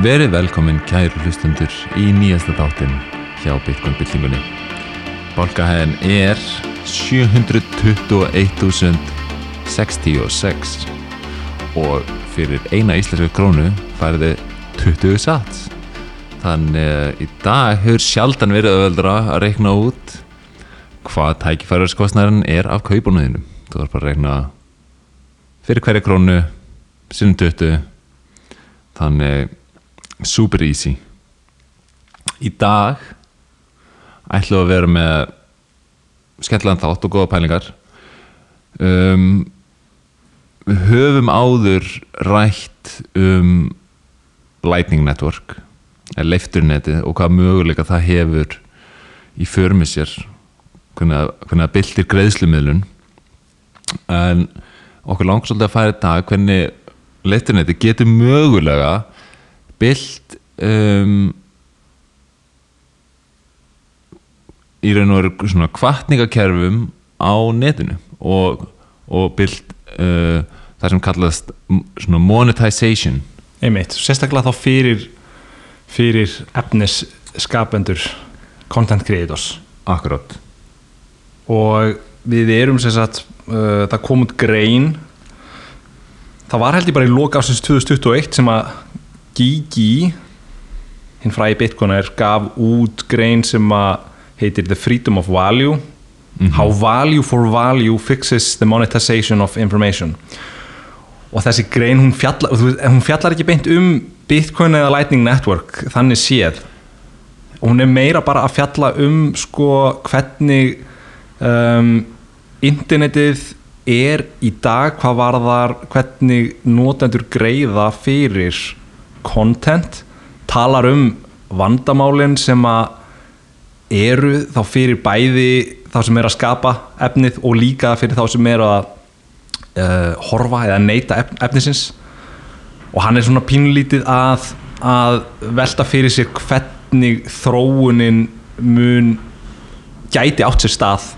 Verið velkomin kæru hlustundur í nýjasta þáttinn hjá Bitcoin byltingunni. Bálkahæðin er 721.066 og fyrir eina íslensku krónu færði 20 sats. Þannig í dag hefur sjaldan verið öðvöldra að reikna út hvað tækifæraskostnæðin er af kaupunniðinu. Þú þarf bara að reikna fyrir hverja krónu sinni 20 þannig super easy. Í dag ætlum við að vera með skemmtilegan þátt og góða pælingar. Um, við höfum áður rætt um Lightning Network eða leifturnetið og hvað möguleika það hefur í förmið sér hvernig að, hvernig að byltir greiðslumiðlun. En okkur langar svolítið að færa dag hvernig leifturnetið getur mögulega byllt um, í raun og veru svona kvartningakerfum á netinu og, og byllt uh, það sem kallast svona monetization. Einmitt, sérstaklega þá fyrir fyrir efnisskapendur content creators. Akkurát og við erum sagt uh, það kom út grein það var held ég bara í loka ásins 2021 sem að Gigi hinn fræði bitcoiner gaf út grein sem að heitir The Freedom of Value. How Value for Value Fixes the Monetization of Information. Og þessi grein hún fjallar, hún fjallar ekki beint um Bitcoin eða Lightning Network þannig séð. Hún er meira bara að fjalla um sko hvernig um, internetið er í dag hvað varðar hvernig notendur greiða fyrir content talar um vandamálin sem að eru þá fyrir bæði þá sem er að skapa efnið og líka fyrir þá sem er að uh, horfa eða neyta ef, efnisins. Og hann er svona pínlítið að, að velta fyrir sér hvernig þróunin mun gæti átt sér stað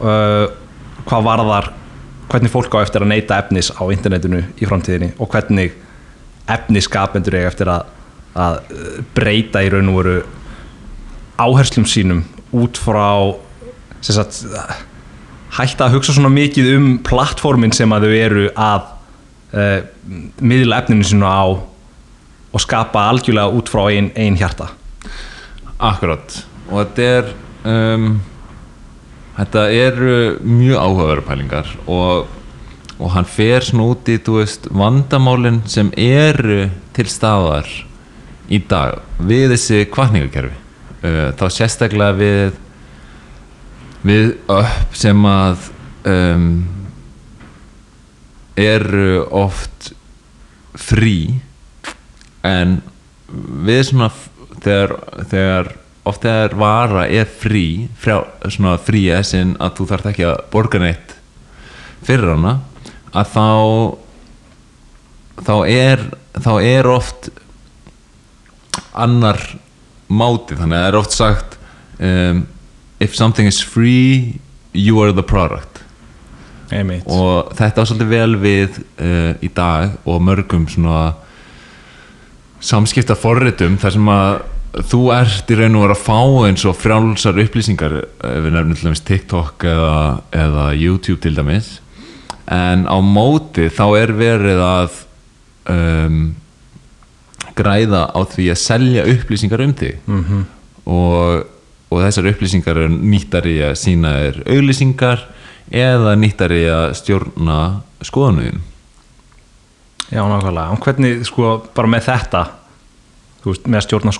uh, hvað varðar hvernig fólk á eftir að neyta efnis á internetinu í framtíðinni og hvernig efniskapendur eiga eftir að, að uh, breyta í raun og veru áherslum sínum út frá sagt, hætta að hugsa svona mikið um plattformin sem að þau eru að uh, miðla efninu sínu á og skapa algjörlega út frá ein, ein hjarta. Akkurat. Og þetta er um, þetta eru mjög áhugaverða pælingar og, og hann fer svona út í veist, vandamálin sem eru til staðar í dag við þessi kvartningakerfi uh, þá sérstaklega við við upp sem að um, eru oft frí. En við svona þegar, þegar oft þegar vara er frí frá, svona frí essin að þú þarft ekki að borga neitt fyrir hana að þá þá er þá er oft annar máti. Þannig að það er oft sagt um, if something is free you are the product. Einmitt. Og þetta var svolítið vel við uh, í dag og mörgum svona samskipta forritum þar sem að þú ert í raun og vera að fá eins og frjálsar upplýsingar ef við nefnum til dæmis TikTok eða, eða YouTube til dæmis en á móti þá er verið að um, græða á því að selja upplýsingar um þig. -hmm. og, og þessar upplýsingar er nýttar í að sína þér auglýsingar eða nýttar í að stjórna skoðanuðin Já, nákvæmlega, en hvernig sko bara með þetta þú veist, með að stjórna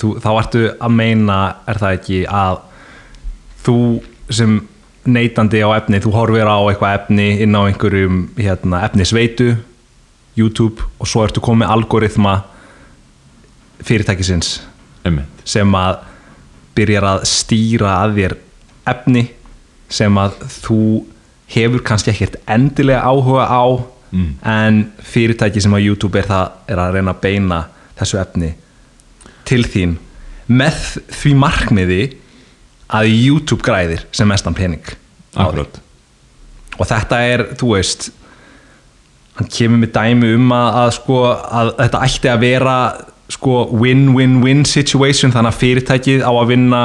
þú, þá ertu að meina, er það ekki að þú sem neytandi á efni, þú horfir á eitthvað efni inn á einhverjum hérna, efnisveitu, YouTube og svo ertu komið algoritma fyrirtækisins Einmitt. sem að byrjar að stýra að þér efni sem að þú hefur kannski ekkert endilega áhuga á Mm. en fyrirtæki sem að YouTube er það er að reyna að beina þessu efni til þín með því markmiði að YouTube græðir sem mestan pening. Akkurat. Og þetta er, þú veist hann kemur með dæmi um að, að sko að þetta ætti að vera sko win-win-win situation þannig að fyrirtækið á að vinna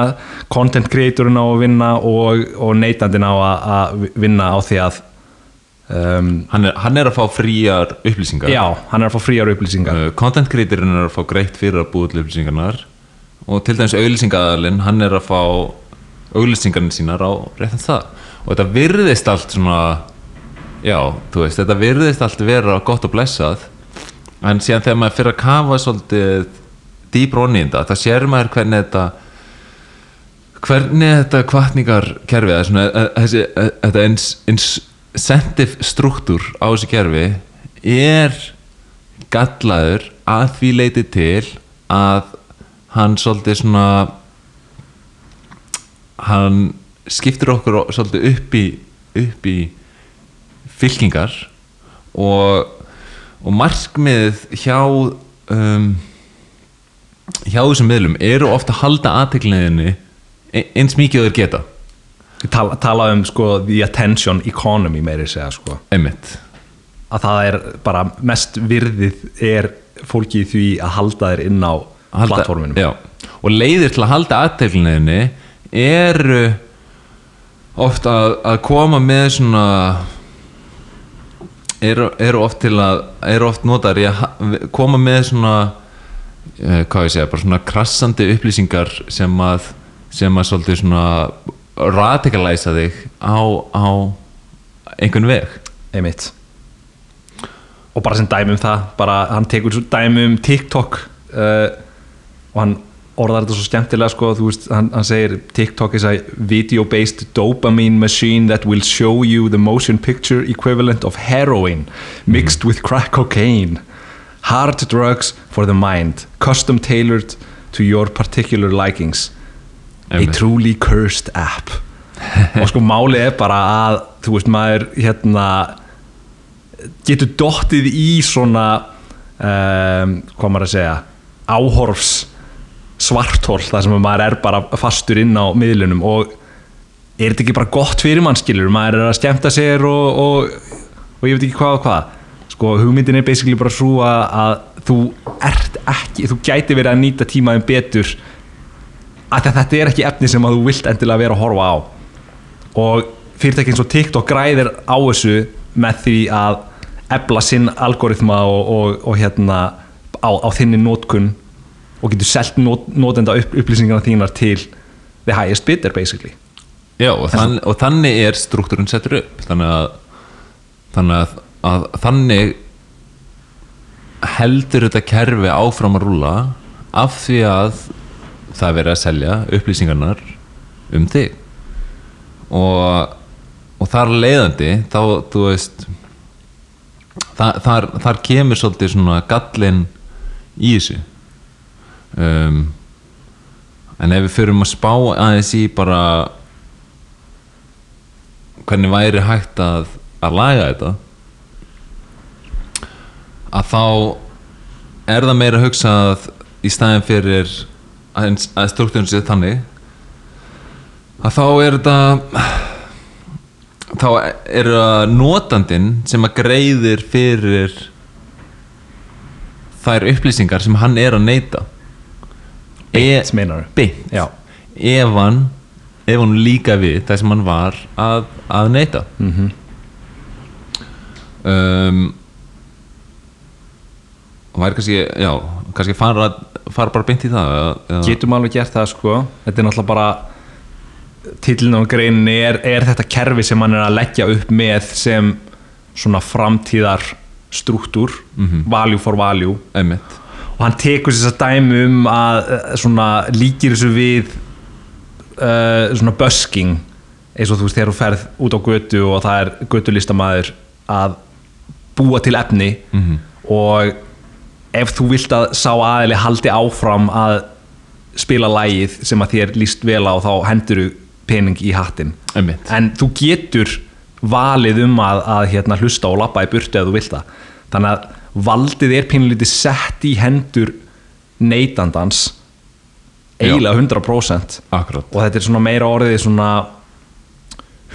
content creatorinn á að vinna og, og neytandinn á að, að vinna á því að um, hann er, hann er að fá fríar upplýsingar. Já, hann er að fá fríar upplýsingar. Uh, content creatorinn er að fá greitt fyrir að búa til upplýsingarnar. Og til dæmis auglýsingaðalinn hann er að fá auglýsingarnir sínar á réttan það. Og þetta virðist allt svona já, þú veist, þetta virðist allt vera gott og blessað. En síðan þegar maður fyrir að kafa svolítið dýbr onni í þetta, það sér maður hvernig þetta hvernig þetta kvartningarkerfi eh, þessi, eh, þetta incentive struktúr á þessu kerfi er gallaður að því leiti til að hann svolítið svona hann skiptir okkur svolítið upp í upp í fylkingar og, og markmiðið hjá um, hjá þessum miðlum eru ofta að halda aðteklinniðinni eins mikið þeir geta. Ég tala, tala um sko the attention economy meiri segja sko. Einmitt. Að það er bara mest virðið er fólki í því að halda þér inn á Halda- plattforminum já. og leiðir til að halda aðteklinniðinni eru oft að, að koma með svona eru, eru oft til að eru oft notar í að koma með svona eh, hvað ég segja, bara svona krassandi upplýsingar sem að sem að svolítið svona radikalæsa þig á, á einhvern veg. Einmitt. Og bara sem dæmi um það bara hann tekur svo dæmi um TikTok uh, og hann orðar þetta svo skemmtilega sko veist, hann, hann segir TikTok is a video based dopamine machine that will show you the motion picture equivalent of heroin mixed with crack cocaine. Hard drugs for the mind custom tailored to your particular likings. A truly cursed app. Og sko málið er bara að þú veist maður hérna getur dottið í svona um, hvað maður að segja áhorfs svartól þar sem maður er bara fastur inn á miðlunum og er þetta ekki bara gott fyrir mann skilur maður er að skemmta sér og, og, og ég veit ekki hvað og hvað. Sko hugmyndin er basically bara svo að, að þú ert ekki, þú gæti verið að nýta tímaðin betur að þetta er ekki efni sem að þú vilt endilega vera að horfa á. Og fyrirtæki eins og TikTok græðir á þessu með því að ebla sinn algoritma og, og, hérna á, á þinni nótkun og getur selt not, notenda upp, upplýsingarna þínar til the highest bidder basically. Já, og, þann, og þannig er struktúrun settur upp. Þannig að þannig að, að þannig heldur þetta kerfi áfram að rúla af því að það er verið að selja upplýsingarnar um þig. Og, og þar leiðandi þá, þú veist þar, þar, þar kemur svolítið svona gallin í þessu um, en ef við förum að spá aðeins í bara hvernig væri hægt að, að laga þetta að þá er það meira að hugsa að í staðin fyrir að, að struktúrin sé þannig að þá er þetta þá er það notandinn sem að greiðir fyrir þær upplýsingar sem hann er að neyta Beint, meinar beint. Já. ef hann ef hann líka við það sem hann var að, að neyta mm -hmm. um, og væri kannski já, kannski fara, fara bara beint í það eða- getum alveg gert það sko. Þetta er náttúrulega bara tillin á greinin er, er þetta kerfi sem hann er að leggja upp með sem svona framtíðar struktúr, value for value. Einmitt og hann tekur þess að dæmi um að eh, svona líkir þessu við uh, svona busking. Eins og þú veist þegar þú ferð út á götu og það er götulistamæður að búa til efni. Mhm. og ef þú vilt að sá aðili haldi áfram að spila lægið sem að þér líst vel á þá henduru pening í hattin einmitt. En þú getur valið um að, að hérna, hlusta og lappa í burtu ef þú vilt það. Þannig að valdið er pínlítið sett í hendur neytandans eiginlega 100% akkurat. Og þetta er svona meira orðið svona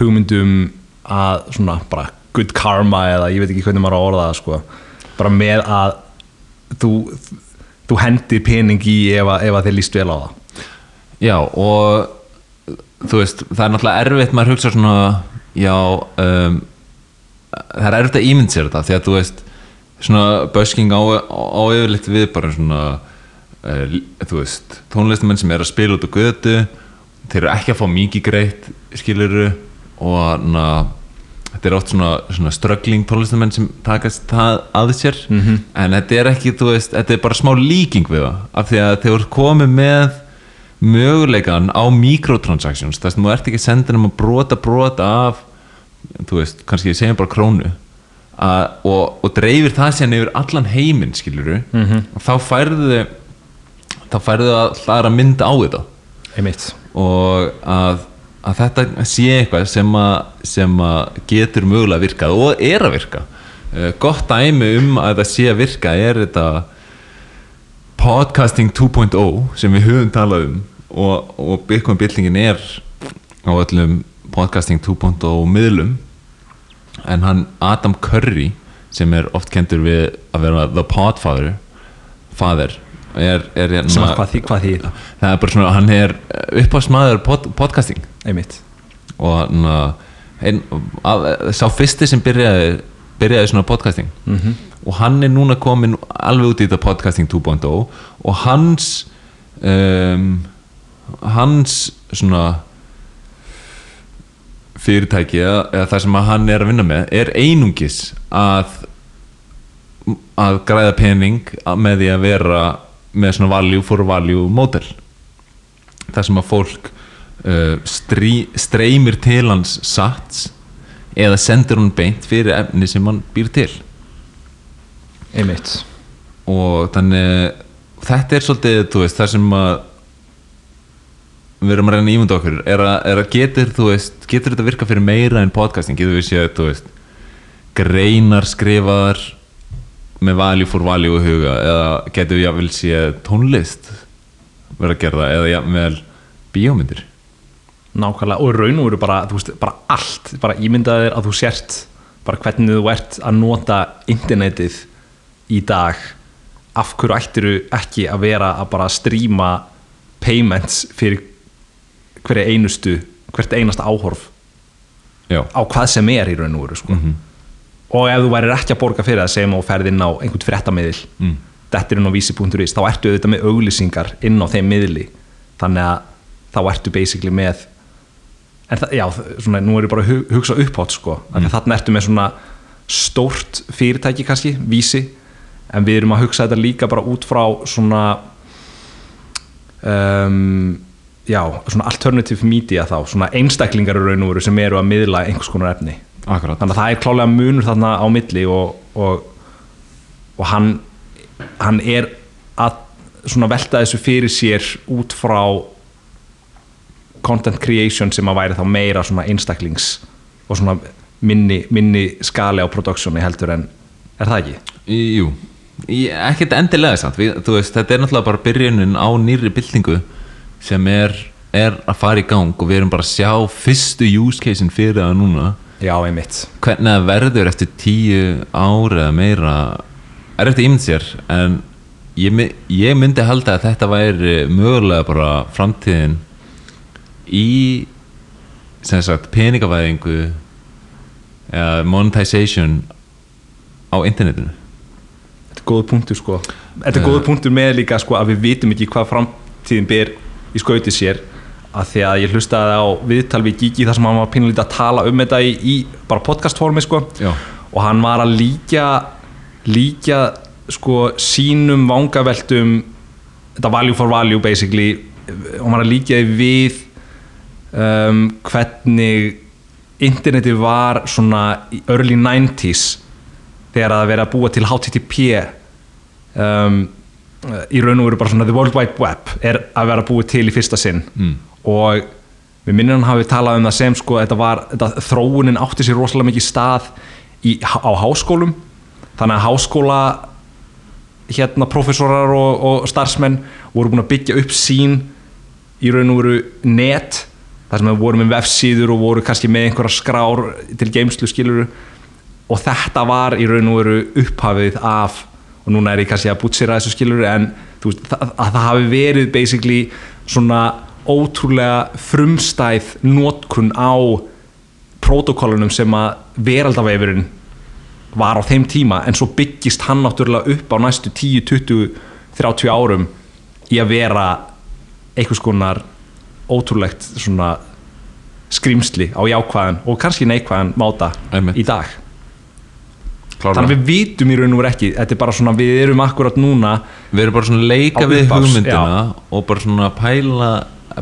hugmyndum að svona bara good karma eða ég veit ekki hvernig maður á að orða það sko. Bara með að þú þú hendir pening í ef, að- ef að þeir líst vel á það. Já, og þú veist, það er náttúrulega erfitt maður hugsa svona, já um, það er erfitt að ímynd sér þetta því að þú veist, svona busking á, á yfirleitt við bara svona uh, þú veist tónlistamenn sem er að spila út á götu þeir eru ekki að fá mikið greitt skiluru og na, þetta er oft svona, svona struggling tónlistamenn sem takast það að sér -hmm. en þetta er ekki, þú veist, þetta er bara smá líking við það, af því að þeir eru komið með möguleikan á microtransactions, þess að þú ert ekki að senda um að brota brota af þú veist, kannski ég segja bara krónu og, og dreifir það sérna yfir allan heiminn, skiluru -hmm. og þá færðu þá færðu að hlæra mynd á þetta. Einmitt. Og að, að þetta sé eitthvað sem að, sem að getur mögulega virkað og er að virka. Uh, gott dæmi um að það sé að virka er þetta podcasting 2.0 sem við höfum talað um og, og Bitcoin byltingin er á öllum podcasting 2.0 miðlum en hann Adam Curry sem er oft kentur við að vera the podfather father er, er, er sem að hvað því, hvað því? Það er bara svona, hann er uppásmaður pod, podcasting. Einmitt. Og hann ein, að, sá fyrsti sem byrjaði byrjaði svona podcasting. -hmm. og hann er núna komin alveg út í þetta podcasting 2.0 og hans um, hans svona fyrirtæki eða það sem hann er að vinna með er einungis að að græða pening með því að vera með svona value for value model. Þar sem að fólk uh, strí, streymir til hans sats eða sendir hún beint fyrir efni sem hann býr til. Einmitt. Og þannig þetta er svolítið, veist, það sem að við erum að reyna ímynda okkur er að, er að getur, veist getur þetta virka fyrir meira en podcasting? Getur við séð, veist greinar skrifaðar með value for value í huga eða getur við jáfnvel séð tónlist vera að gera það eða jáfnvel bíómyndir? Nákvæmlega og raun og veru bara, bara allt. Bara ímyndaðir að þú sért bara hvernig þú ert að nota internetið í dag. Af hverju ættiru ekki að vera að bara stríma payments fyrir hverja einustu hvert einasta áhorf já, á hvað sem er í raun og veru sko. og ef þú værir ekki að borga fyrir það segjum og ferð inn á einhvern fréttamiðil. Mm. þetta er inn á vísi.is þá ertu auðvitað með auglýsingar inn á þeim miðli. Þannig að þá ertu basically með en það, já, svona, nú er ég bara að hu- hugsa upphátt sko, mm. þannig ertu með svona stórt fyrirtæki kannski, vísi. En við erum að hugsa þetta líka bara út frá svona um, já, svona alternative media þá, svona einstaklingar í raun og veru sem eru að miðla einhvers konar efni. Akkurat. Þannig að það er klálega munur þarna á milli og, og, og hann, hann er að svona velta þessu fyrir sér út frá content creation sem að væri þá meira svona einstaklings og svona minni, minni skali á productioni heldur en er það ekki? Jú, ekkert endilega samt. Við, þú veist, þetta er náttúrulega bara byrjunin á nýri byltingu sem er, er að fara í gang og við erum bara að sjá fyrstu use casein fyrir það núna. Já, einmitt. Hvernig það verður eftir tíu ári eða meira er eftir ímynd sér en ég, ég myndi halda að þetta væri mögulega bara framtíðin í sem sagt peningavæðingu eða monetization á internetinu. Þetta er góður punktur sko. Þetta er góður punktur með líka sko að við vitum ekki hvað framtíðin ber í skauti sér að því að ég hlustaði á viðtal við Gigi þar sem hann var pínulítið að tala um þetta í, í bara podcastformi sko Já. og hann var að líka líka sko sínum vangaveltum þetta value for value basically og hann var að líka við um, hvernig internetið var svona early 90s þegar að vera að búa til HTTP um, í raun og veru bara svona the world wide web er að vera búið til í fyrsta sinn. Mm. og við minnum hann hafi talað um það sem sko þetta var, þetta, þróunin átti sér rosalega mikið stað í, á háskólum. Þannig að háskóla hérna professorar og, og starfsmenn voru búin að byggja upp sín í raun og veru net þar sem við vorum með vefsíður og voru kannski með einhverja skrár til geimslu skiluru og þetta var í raun og veru upphafið af og núna er ég kannski að bútsira þessu skilur en þú veist, það, að það hafi verið basically svona ótrúlega frumstæð nótkun á protokollunum sem að veraldaveifurinn var á þeim tíma en svo byggist hann náttúrulega upp á næstu 10, 20, 30 árum í að vera einhvers konar ótrúlegt svona skrýmsli á jákvæðan og kannski neikvæðan máta Einmitt. í dag Klára. þannig að við vitum í raun og veru ekki þetta er bara svona, við erum akkurat núna við erum bara svona að leika við upphafs, hugmyndina og bara svona að pæla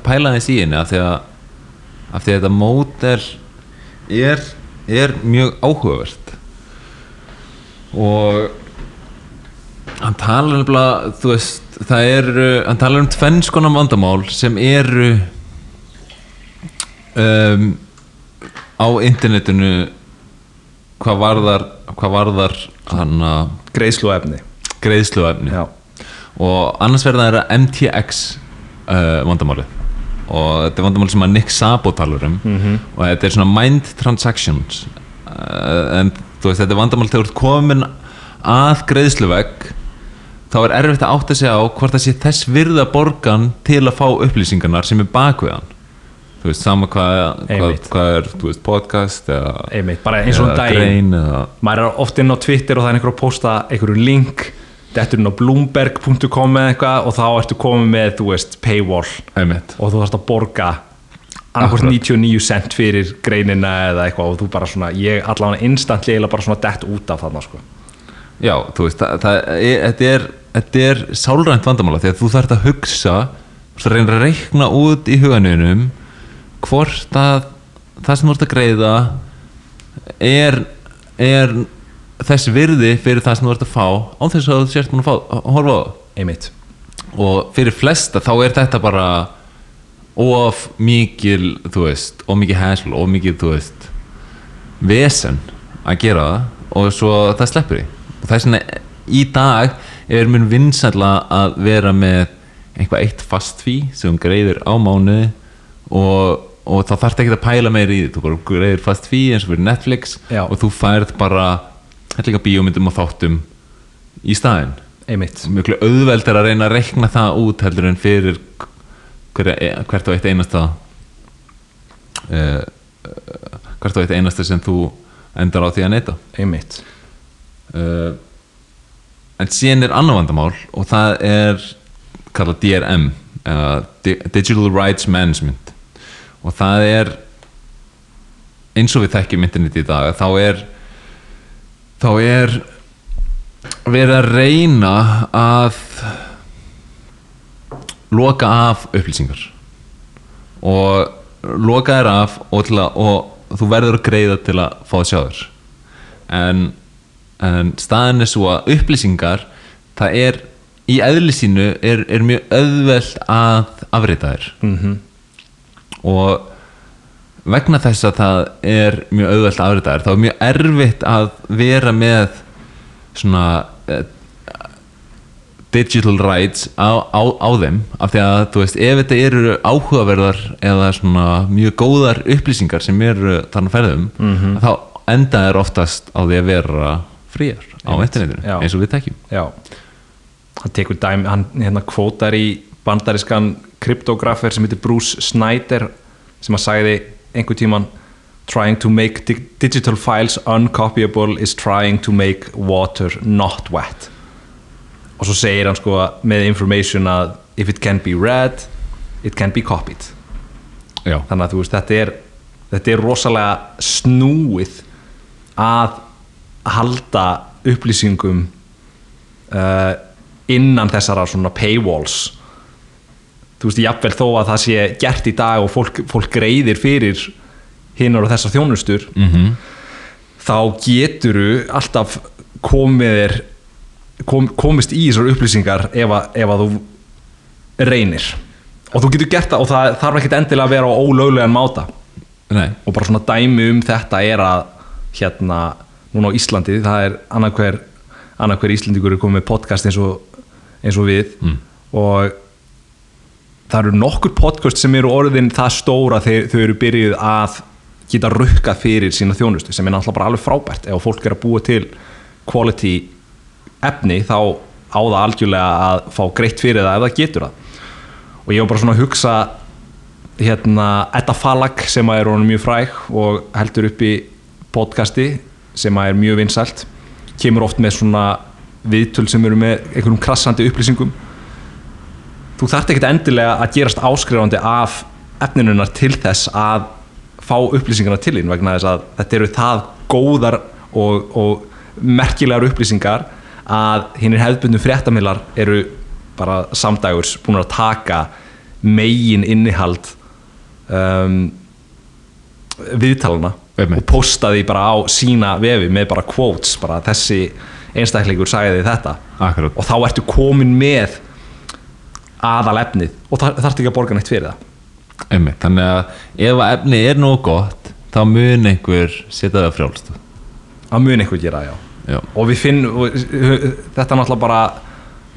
pæla þess í henni af því að af því að þetta mótel er, er mjög áhugavert og hann talar nefnilega þú veist, það er hann talar um tvenns konar vandamál sem eru um, á internetinu hvað varðar hvað varðar hann að greiðsluefni. greiðsluefni. Já. og annars verða það er MTX uh, vandamáli og þetta er vandamáli sem að Nick Szabo talar um. Mhm. og þetta er svona mind transactions. Uh, en veist þetta er vandamáli þegar þú ert komin að greiðsluvegg þá er erfitt að átta sig á hvort það sé þess virða borgan til að fá upplýsingarnar sem er bakveðan þú veist sama hvað, Einmitt. hvað er þú veist, podcast eða, einmitt, bara eins og um eða daginn grein eða, maður er oft inn á Twitter og það er einhver að posta einhverju link þetta er inn á bloomberg.com eða eitthvað og þá ertu komið með, þú veist, paywall einmitt og þú þarfst að borga annarkvort Akkurat. 99 cent fyrir greinina eða eitthvað og þú bara svona, ég allavega instantly eða bara svona dett út af þarna sko. Já, þú veist, það, það er, þetta er, þetta er sálrænt vandamála því að þú þarft að hugsa þú reynir að reikna út í huganunum hvort að það sem þú ert að greiða er, er þess virði fyrir það sem þú ert að fá án þess að þú sért búin að, fá, að horfa á einmitt. Og fyrir flesta þá er þetta bara of mikil þú veist, of mikið hassle of mikið, þú veist vesen að gera það og svo það sleppur því. Og það er svona í dag er mun vinsætla að vera með einhvað eitt fast fí sem greiðir á mánuði og, og þá þarf ekki að pæla meira í því. Þú bara greiðir fast fí eins og fyrir Netflix Já. og þú færð bara hellinga bíómyndum og þáttum í einmitt, mjög auðveld er að reyna að reikna það út heldur en fyrir hverja, hvert og eitt einasta uh, hvert og eitt einasta sem þú endar á því að neyta. Einmitt. Uh, en síðan er annar vandamál og það er kallað DRM uh, Digital Rights Management og það er eins og við þekkjum internet í dag þá er þá er verið að reyna að loka af upplýsingar. Og loka þær af og, að, og þú verður að greiða til að fá að sjá þér en, en staðan er svo að upplýsingar það er í eðli sínu er, er mjög auðvelt að afrita þær. Mm og vegna þess að það er mjög afrita þær þá er mjög erfitt að vera með svona uh, digital rights á, á, á þeim. Af því að þú veist ef þetta eru áhugaverðar eða svona mjög góðar upplýsingar sem eru þarna ferðum Mhm. þá enda er oftast á því að vera fríar á internetinu eins og við tekjum já. Hann tekur dæmi, hann hérna kvótar í bandarískan kryptografer sem heitir Bruce Snyder sem að sagði einhver tíman trying to make di digital files uncopyable is trying to make water not wet. Og svo segir hann sko með information að if it can be read it can be copied. Já, þannig að þú veist þetta er þetta er rosalega snúið að halda upplýsingum uh, innan þessara svona paywalls þú veist, jafnvel þó að það sé gert í dag og fólk, fólk greiðir fyrir hinnar og þessar þjónustur mm þá geturu alltaf komið kom, komist í þessar upplýsingar ef að, ef að þú reynir. Og þú getur gert það og það þarf ekkert endilega að vera á ólöglegan máta. Nei, og bara svona dæmi um þetta er að hérna, núna á Íslandi það er annarhver annarhver Íslandingur er komið með podcast eins og, eins og við. Mm. og það eru nokkur podcast sem eru orðin það stóra þegar þau eru byrjuð að geta rukkað fyrir sína þjónustu sem er náttúrulega bara alveg frábært. Ef fólk er að búa til quality efni þá á það algjörlega að fá greitt fyrir það ef það getur það. Og ég var bara svona að hugsa hérna Edda Falag sem er mjög fræg og heldur upp í podcasti sem er mjög vinsælt kemur oft með svona viðtöl sem eru með einhverjum krassandi upplýsingum þú þarft ekkert endilega að gerast áskrifandi af efninunar til þess að fá upplýsingarna til þín vegna þess að þetta eru það góðar og, og merkilegar upplýsingar að hinn er hefðbundum fréttamillar eru bara samdægurs búin að taka megin innihald um, viðtalana Einmitt. og posta því bara á sína vefi með bara quotes, bara þessi einstaklingur sagði því þetta Akkurat. og þá ertu komin með aðal efnið og það þarf ekki að borga neitt fyrir það? Einmitt, þannig að ef að efni er nógu gott þá mun einhver setja það frjálst. Það mun einhver gera, já. Já, og við finnum, og þetta er náttúrulega bara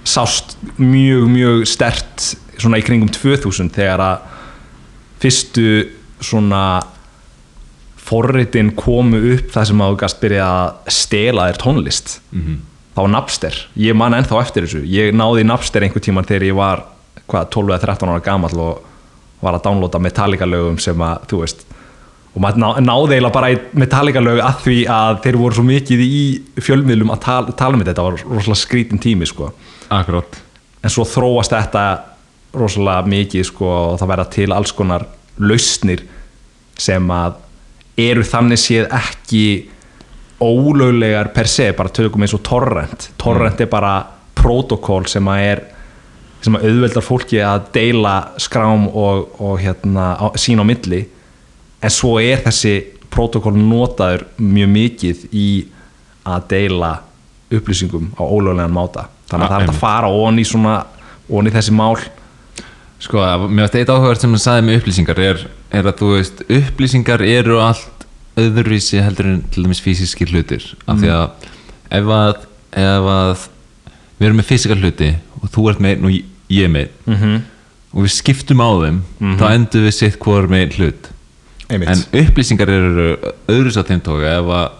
sást mjög, mjög stert svona í kringum 2000 þegar að fyrstu svona forritin komu upp það sem að þú byrja að stela þér tónlist. Mhm. þá var Napster, ég man ennþá eftir þessu. Ég náði Napster einhver tíman þegar ég var hvað, 12 eða 13 ára gamall og var að downloada Metallica lögum sem að, þú veist og maður ná, náði eiginlega bara í Metallica lög að því að þeir voru svo mikið í fjölmiðlum að tala, tala um þetta, þetta var rosalega skrítin tími sko. akkurat. En svo þróast þetta rosalega mikið sko, og það verða til alls konar lausnir sem að eru þannig séð ekki ólöglegar per se, bara tökum eins og torrent. Torrent er bara protokól sem að er sem að auðveldar fólki að deila skrám og, og hérna, á, sín á milli. En svo er þessi protokól notaður mjög mikið í að deila upplýsingum á ólöglegan máta. Þannig að það er að fara onni svona onni þessi mál. Sko, mér finnst eitt áhugavert sem þú sagði með upplýsingar er, er að þú veist, upplýsingar eru allt öðruvísi heldur en til dæmis físíski hlutir. Af því að ef að, ef að við erum með físíska hluti og þú ert með einn og ég- með einn -hmm. og við skiptum á þeim þá endur við sitt hvor með hlut. Einmitt. En upplýsingar eru öðruvísi á þeim tóka ef,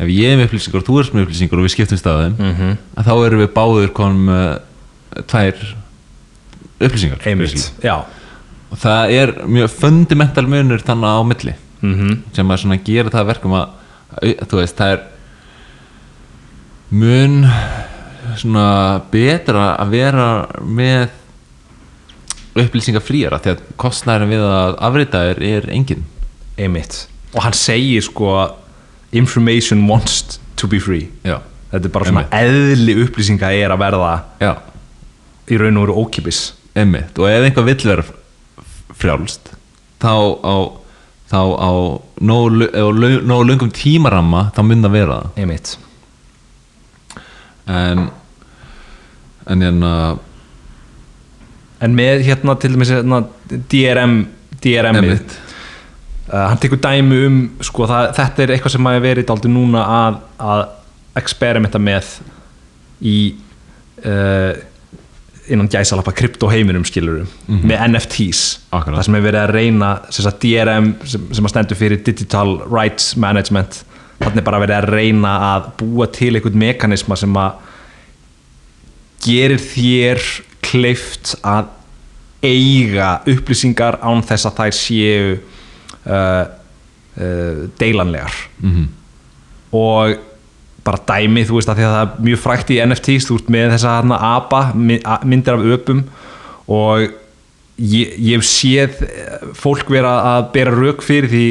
ef ég er með upplýsingar og þú ert með upplýsingar og við skiptum staðum mm Mhm. -hmm. þá erum við báður konum með tvær upplýsingar og það er mjög fundamental munur þannig á milli. Mm sem að gera það að verkum að, að veist, það er mun svona betra að vera með upplýsingar fríara því að kostnæðurinn við að afrita er, er engin einmitt. Og hann segir sko information wants to be free. Já, þetta er bara svona eðli upplýsinga er að verða já, í raun og veru ókipis emmitt og ef einhvað vill vera frjálst þá á þá á nógu löngum tímaramma þá mun það vera það. Einmitt. En en hérna en með hérna til dæmis hérna, DRM DRM-ið uh, hann tekur dæmi um sko, það, þetta er eitthvað sem maður verið aldrei núna að, að experimenta með í uh, innan gæsalappa kryptoheiminum skilurum með NFTs Akkurat. það sem er verið að reyna sem sagt, DRM sem, sem að stendur fyrir Digital Rights Management þannig bara verið að reyna að búa til einhvern mekanisma sem að gerir þér kleift að eiga upplýsingar án þess að þær séu uh, uh, deilanlegar. Mm og bara dæmi, þú veist að að það er mjög frækt í NFTs, þú ert með þessa hana apa, myndir af öpum. Og ég, ég séð eh, fólk vera að bera rauk fyrir því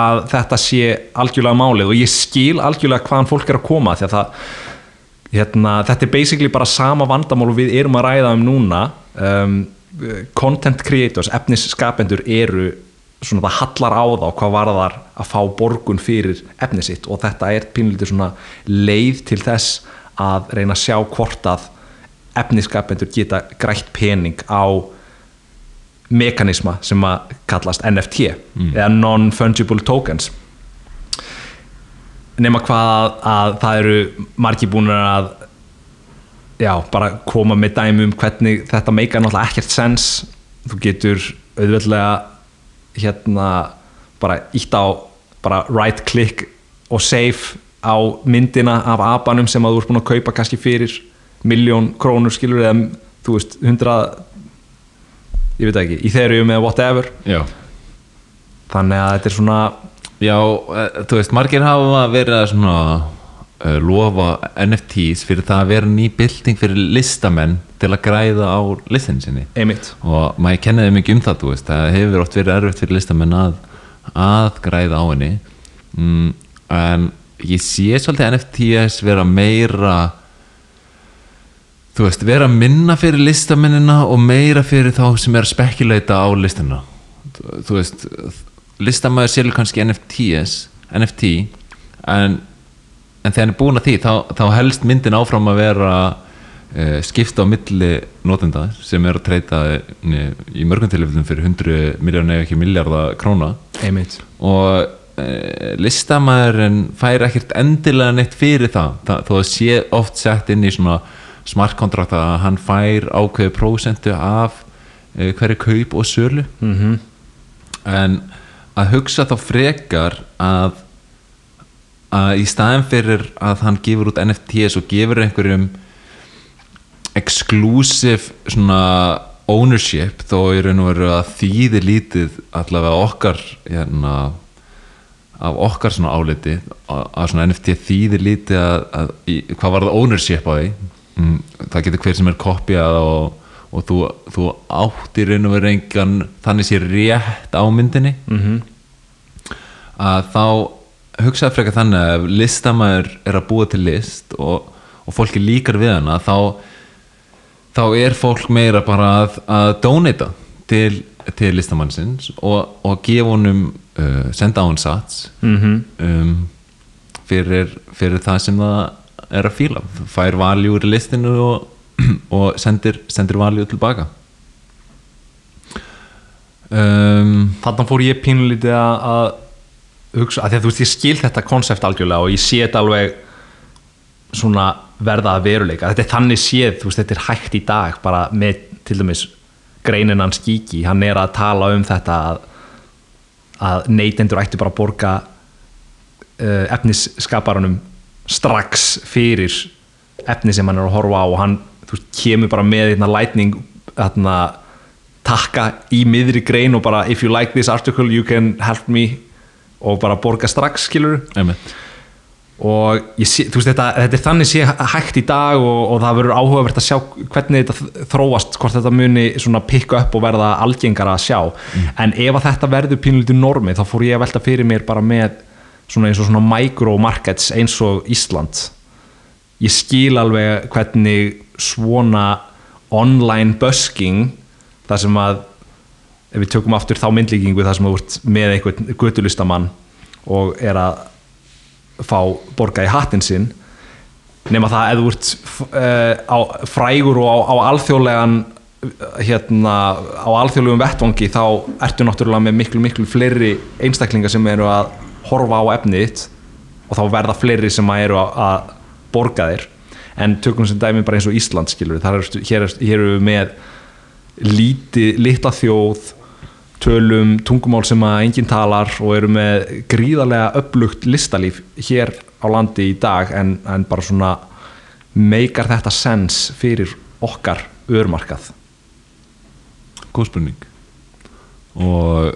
að þetta sé algjörlega málið. Og ég skil algjörlega hvaðan fólk er að koma því að það hérna, þetta er basically bara sama vandamál og við erum að ræða um núna. Um, content creators, efnisskapendur eru svona það hallar á þá hvað varðar að fá borgun fyrir efni sitt. Og þetta er pínlítið svona leið til þess að reyna að sjá hvort að efnisskapendur geta grætt pening á mekanisma sem að kallast NFT eða non-fungible tokens nema hvað að, að það eru margi búin að já, bara koma með dæmi um hvernig þetta meika náttúrulega ekkert sens. Þú getur auðveldlega hérna bara ítt á bara right click og save á myndina af abanum sem að þú ert búin að kaupa kannski fyrir miljón krónur skilur eða þú veist, hundrað ég veit ekki, Ethereum eða whatever. Já. Þannig að þetta er svona Já, eh, þú veist, margir hafa verið að svona uh, lofa NFTs fyrir það að vera ný bylting fyrir listamenn til að græða á listinu sinni. Einmitt. Og maður kenniði mikið um það, veist. Það hefur oft verið erfitt fyrir listamenn að að græða á henni. Mm, en ég sé svolítið NFTs vera meira þú veist, vera minna fyrir listamennina og meira fyrir þá sem er að spekuleita á listina. Þú veist, listamæður selur kannski NFTs NFT en, en þegar hann er búin að því þá, þá helst myndin áfram að vera uh, skipta á milli notenda sem er að treyta í mörgum tilfellum fyrir 100 miljónu eða ekki miljardar króna. Einmitt. Og uh, listamæðurinn fær ekkert endilega neitt fyrir það, það þó að sé oft sett inn í svona smart contract að hann fær ákveðu prósentu af hverju kaup og sölu. Mm en að hugsa þá frekar að, að í staðin fyrir að hann gefur út NFTs og gefur einhverjum exclusive svona ownership þó raun og veru að þýði lítið allavega okkar hérna, af okkar svona áliti að, að svona NFT þýði lítið að, að í, hvað var það ownership á því mm, það getur hver sem er kopjað og og þú, þú átt í raun og veru engan þannig sé rétt á myndinni. -hmm. að þá hugsaði frekar þannig að ef listamæður er að búa til list og, og fólki líkar við hana þá, þá er fólk meira bara að, að donata til, til listamannsins og, og gefa honum uh, senda á hann sats Mm um, fyrir, fyrir það sem það er að fíla. Fær valjúr í listinu og, og sendir, sendir valjúr tilbaka. Um, Þannig fór ég pínulítið að, hugsa, að því að þú veist ég skil þetta konsept algjörlega og ég sé þetta alveg svona verða að veruleika. Þetta er þannig séð, þú veist þetta er hægt í dag bara með til dæmis greinin hans Gigi, hann er að tala um þetta að, að neytendur ættu bara að borga uh, efnisskaparunum strax fyrir efni sem hann er að horfa á og hann þú veist, kemur bara með hérna lightning hérna takka í miðri grein og bara if you like this article you can help me og bara borga strax skilur einmitt. Og sé, þú veist þetta, þetta er þannig sé hægt í dag og, og það verður áhugavert að sjá hvernig þetta þróast hvort þetta muni svona pikka upp og verða algengara að sjá. En ef að þetta verður pínlítið normi þá fór ég að velta fyrir mér bara með svona eins og svona micro markets eins og Ísland. Ég skil alveg hvernig svona online busking þar sem að ef við tökum aftur þá myndlíkingu þar sem þú ert með einhvern götulistamann og er að fá borga í hattinn sinn nema það að þú ert uh, á, frægur og á, á alþjóðlegan hérna á alþjóðlegum vettvangi þá ertu náttúrulega með miklu miklu fleiri einstaklingar sem eru að horfa á efnið þitt og þá verða fleiri sem eru að borga þér en tökum sem dæmi bara eins og Ísland skilur er, hér, er, hér eru við með líti, litla þjóð tölum tungumál sem að enginn talar og eru með gríðarlega upplugt listalíf hér á landi í dag en, en bara svona meikar þetta sens fyrir okkar örmarkað. Góð spurning. Og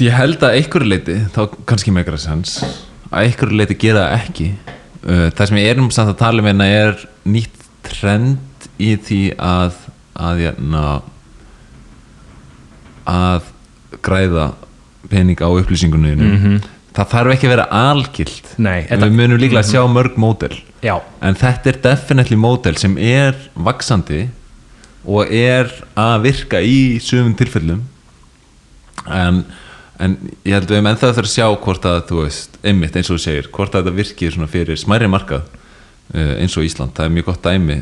ég held að einhverju leiti þá kannski með eitthvað sens að einhverju leiti gera það ekki það sem ég erum samt að tala um hérna er nýtt trend í því að að hérna að græða pening á upplýsingunni mm Mhm. það þarf ekki að vera algilt. Nei, en við munum líklega að sjá mörg mótel en þetta er definitely mótel sem er vaksandi og er að virka í sumum tilfellum. En, en ég held við erum ennþá þurfa að sjá hvort að þú veist, einmitt eins og þú segir hvort að þetta virkir fyrir smæri markað uh, eins og Ísland, það er mjög gott dæmi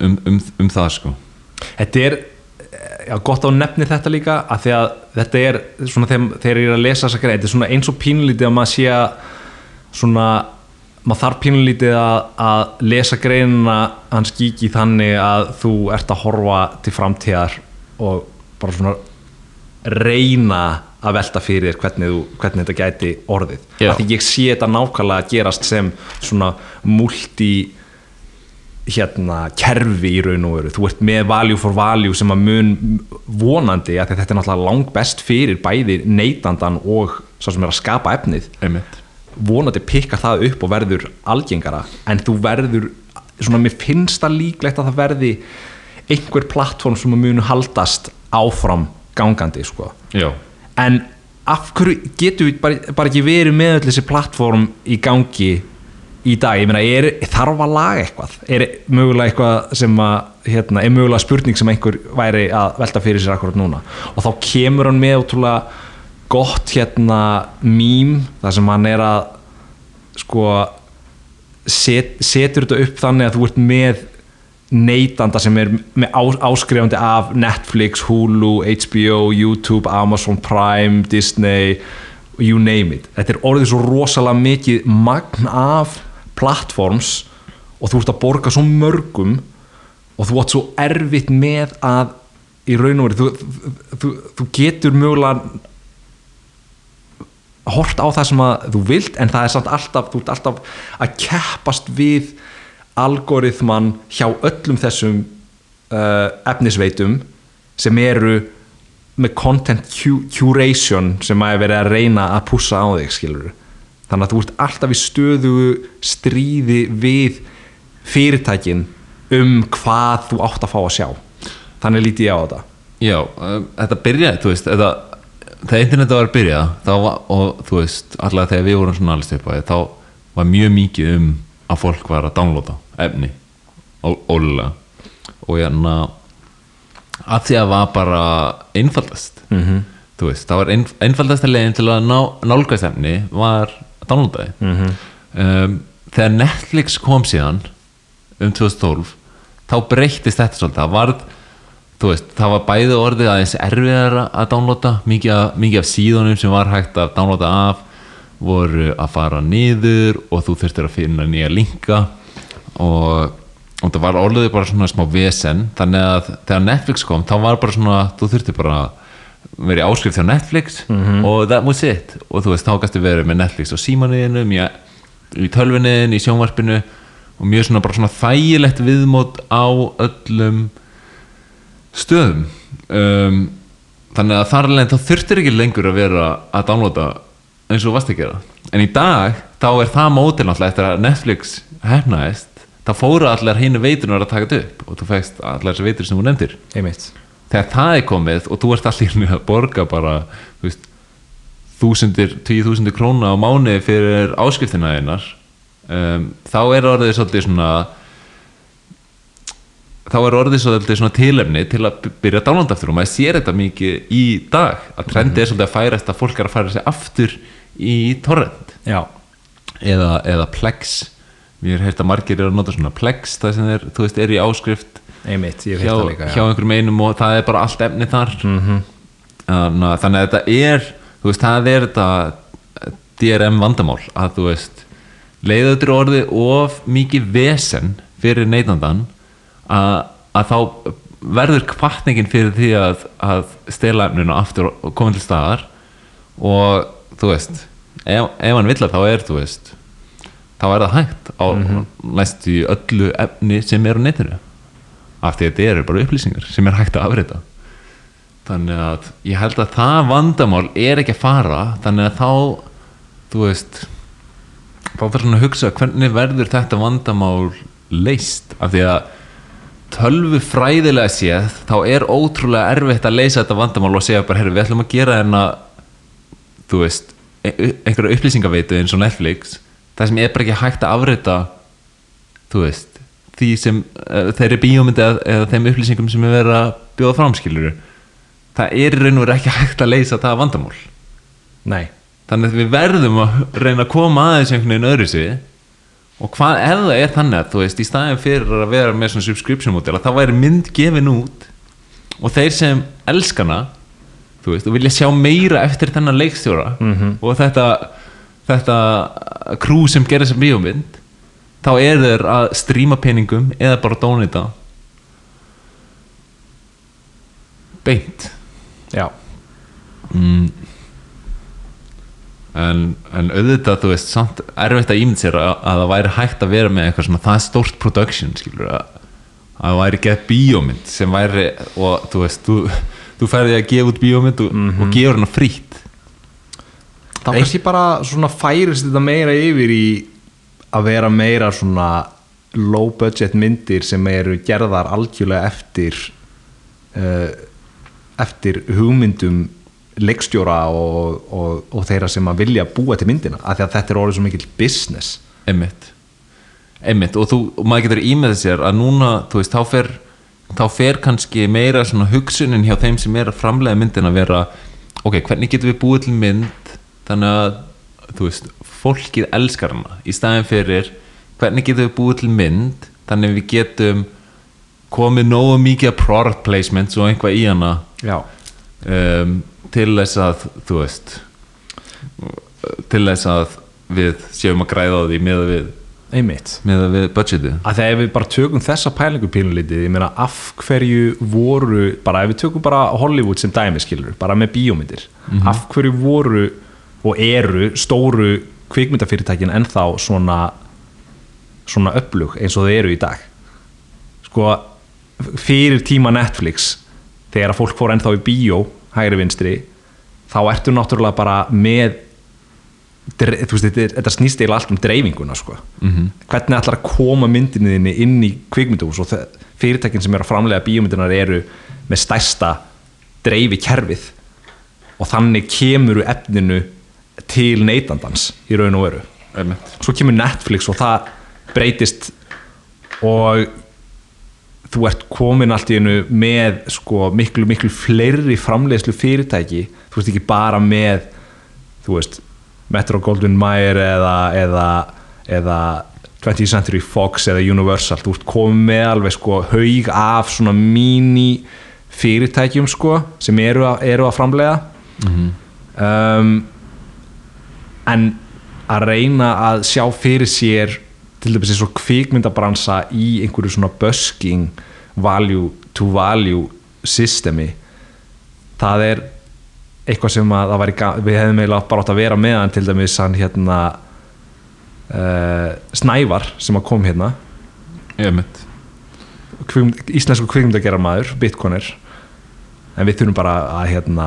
um, um, um það sko. Þetta er já, gott á nefni þetta líka að að þetta er svona þegar, þegar ég er að lesa þessa greið, þetta er eins og pínlítið að maður sé að svona maður þarf pínlítið að, að lesa greinina hans gíki þannig að þú ert að horfa til framtíðar og bara svona reyna að velta fyrir hvernig, þú, hvernig þetta gæti orðið. Því ég sé þetta nákvæmlega gerast sem svona multi hérna kerfi í raun og veru. Þú ert með value for value sem að mun vonandi að þetta er náttúrulega langt best fyrir bæði neytandan og svo sem er að skapa efnið einmitt. vonandi pikkar það upp og verður algengara. En þú verður svona mér finnst það líklegt að það verði einhver plattform sem að munu haldast áfram gangandi sko. já, en af hverju getur við bara, bara ekki verið með öll þessi plattform í gangi í dag, ég meina, er, þarf að laga eitthvað? Er mögulega eitthvað sem að hérna, er mögulega spurning sem einhver væri að velta fyrir sér akkurat núna? Og þá kemur hann með ótrúlega gott hérna mím, þar sem hann er að sko set, setur þetta upp þannig að þú ert með neytanda sem er áskrifandi af Netflix, Hulu, HBO, YouTube, Amazon Prime, Disney you name it. Þetta er orðið svo rosalega mikið magn af platforms og þú ert að borga svo mörgum og þú átt svo erfitt með að í raun og veru þú, þú, þú getur mögulega hort á það sem að þú vilt en það er samt alltaf, þú ert alltaf að keppast við algoritman hjá öllum þessum uh, efnisveitum sem eru með content cu- curation sem að er verið að reyna að pússa á þig skilur þannig að þú ert alltaf í stöðu stríði við fyrirtækin um hvað þú átt að fá að sjá. Þannig lítið ég á þetta. Já um, þetta byrjaði, þú veist þetta, þegar internetið var að byrja var, og þú veist, allavega þegar við vorum svona alveg styrpaði, þá var mjög mikið um að fólk var að downloada efni, ó- ólega og hérna að því að var bara einfaldast -hmm. þú veist, það var ein, einfaldasta leginn til að ná, nálgast efni var að downloada þið -hmm. um, þegar Netflix kom síðan um 2012 þá breyttist þetta svolítið. Það var, veist, það var bæði orðið aðeins erfiðara að downloada. Mikið, af- mikið af síðunum sem var hægt að downloada af voru að fara niður og þú þurftir að finna nýja linka og, og það var orðið bara svona smá vesen. Þannig að þegar Netflix kom þá var bara svona, þú þurftir bara að vera í áskrift hjá Netflix og that was it. Og þú veist, þá gæstu verið með Netflix á símanuðinum í, tölvuniðin, í sjónvarpinu og mjög svona bara svona þægilegt viðmót á öllum stöðum. Um, þannig að þar alveg þá þurftir ekki lengur að vera að downloada eins og þú varst að gera. En í dag þá er það mótil náttúrulega eftir að Netflix hefnaðist þá fóru allar hinu veitunar að taka þetta upp og þú fegst allar þessi veitur sem þú nefndir. Einmitt. Þegar það er komið og þú ert allir að borga bara þúsundir, tíu þúsundir króna á mánuði fyrir áskriftina einar um, þá er orðið svolítið svona þá er orðið svolítið svona tilefni til að by- byrja að downloada aftur og maður sér þetta mikið í dag að trendi er svolítið að færast að fólk er að færa sig aftur í torrent. Eða, eða Plex mér er heyrt að margir eru að nota svona Plex það sem er, þú veist, er í áskrift einmitt, hjá, líka hjá einhverjum einum og það er bara allt efni þar -hmm. þannig, þannig að þetta er þú veist, það er þetta DRM vandamál að þú veist leiðautur orðið of mikið vesen fyrir neytandan að, að þá verður kvartningin fyrir því að, að stela efninu aftur og koma til staðar og þú veist ef, ef hann vill að þá er þú veist þá er það hægt á næstu í öllu efni sem er á netinu. Af því að þetta eru bara upplýsingar sem er hægt að afrita. Þannig að ég held að það vandamál er ekki að fara þannig að þá þú veist þá þarf svona að hugsa hvernig verður þetta vandamál leist af því að tölvu fræðilega séð þá er ótrúlega erfitt að leysa þetta vandamál og segja bara, herru, við ætlum að gera hérna þú veist e- einhverja upplýsingaveitu eins og Netflix það sem er bara ekki hægt að afrita þú veist því sem uh, þeirri bíómyndi eða, þeim upplýsingum sem er verið að bjóða framskiluru það er raun og veru ekki hægt að leysa það vandamál. Nei, þannig að við verðum að reyna að koma aðeins einhvern veginn öðru sig og hvað ef það er þannig að þú veist í staðin fyrir að vera með svona subscription model að það væri mynd gefin út og þeir sem elskana þú veist og vilja sjá meira eftir þennan leikstjóra -hmm. og þetta þetta krú sem gerir þessa bíómynd þá er þeir að stríma peningum eða bara dónita. Beint. Já. Mm, en, en auðvitað þú veist samt erfitt að ímynd sér að, að það væri hægt að vera með eitthvað svona það stórt production skilur að, að það væri gett bíómynd sem væri og þú veist þú, þú færði að gefa út bíómynd og, og gefur hana frýtt þá kannski bara svona færist þetta meira yfir í að vera meira svona low budget myndir sem eru gerðar algjörlega eftir uh, eftir hugmyndum leikstjóra og, og, og þeirra sem að vilja búa til myndina af því að þetta er orðið svo mikil business. Einmitt. Einmitt og, þú, og maður getur ímyndið sér að núna veist, þá fer, þá fer kannski meira svona hugsunin hjá þeim sem er að framlega myndin að vera ok, hvernig getum við búið til mynd þannig að, þú veist, fólkið elskar hana, í staðin fyrir hvernig getum við búið til mynd þannig við getum komið nógu mikið product placement og einhvað í hana um, til þess að þú veist til þess að við séum að græða á því með að við einmitt. með að við budgetið. Að þegar við bara tökum þessa pælingu pínulítið, ég meina af hverju voru, bara ef við tökum bara Hollywood sem dæmi skilur, bara með bíómyndir af hverju voru og eru stóru kvikmyndafyrirtækin ennþá svona svona upplug eins og þau eru í dag sko fyrir tíma Netflix þegar að fólk fór ennþá í bíó hægri vinstri þá ertu náttúrulega bara með þú veist, þetta, þetta snýst eiginlega allt um dreifinguna sko. -hmm. hvernig ætlar að koma myndinni þinni inn í kvikmyndahús og fyrirtækin sem eru að framlega bíómyndinar eru með stærsta dreifi kerfið og þannig kemur efninu til neytandans í raun og veru. Svo kemur Netflix og það breytist og þú ert komin allt í einu með sko, miklu, miklu fleiri framleiðslu fyrirtæki. Þú veist ekki bara með þú veist Metro Goldwyn Mayer eða, eða, eða 20th Century Fox eða Universal. Þú ert komin með alveg sko haug af svona mini fyrirtækjum sko sem eru að, eru að framleiða. Um, en að reyna að sjá fyrir sér til dæmis eins og kvikmyndabransa í einhverju svona busking value to value systemi það er eitthvað sem að við hefðum eiginlega bara átt að vera með hann til dæmis hann hérna uh, Snævar sem að kom hérna. Kvikmynd, íslensku kvikmyndagerarmaður Bitcoiner. En við þurfum bara að hérna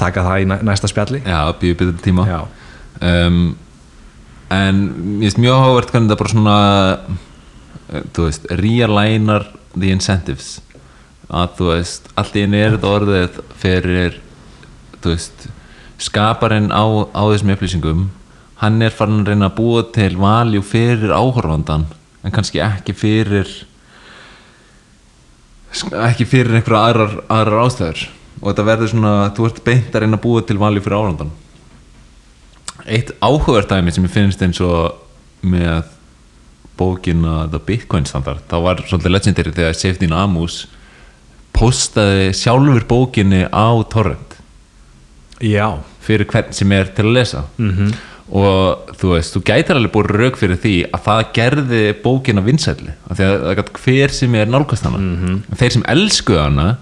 taka það í næ- næsta spjalli. Já, býðu betur tíma. Já. Um, En mér finnst mjög áhugavert hvernig það bara svona eh, þú veist, realignar the incentives. Að þú veist, allt í einu er þetta orðið fyrir þú veist, skaparinn á, á þessum upplýsingum. Hann er farin að reyna að búa til valjú fyrir áhorfandan en kannski ekki fyrir ekki fyrir einhverja aðrar, aðrar ástæður. Og þetta verður svona, þú ert beint að reyna að búa til valjú fyrir áhorfandan eitt áhugavert dæmi sem ég finnst eins og með bókina The Bitcoin Standard þá var svolítið legendary þegar Safety Amus postaði sjálfur bókinni á torrent Já. fyrir hvern sem er til að lesa -hmm. og þú veist, þú gætir alveg búið rauk fyrir því að það gerði bókina vinsælli, af því að hver sem er nálgast hana -hmm. þeir sem elskuðu hana,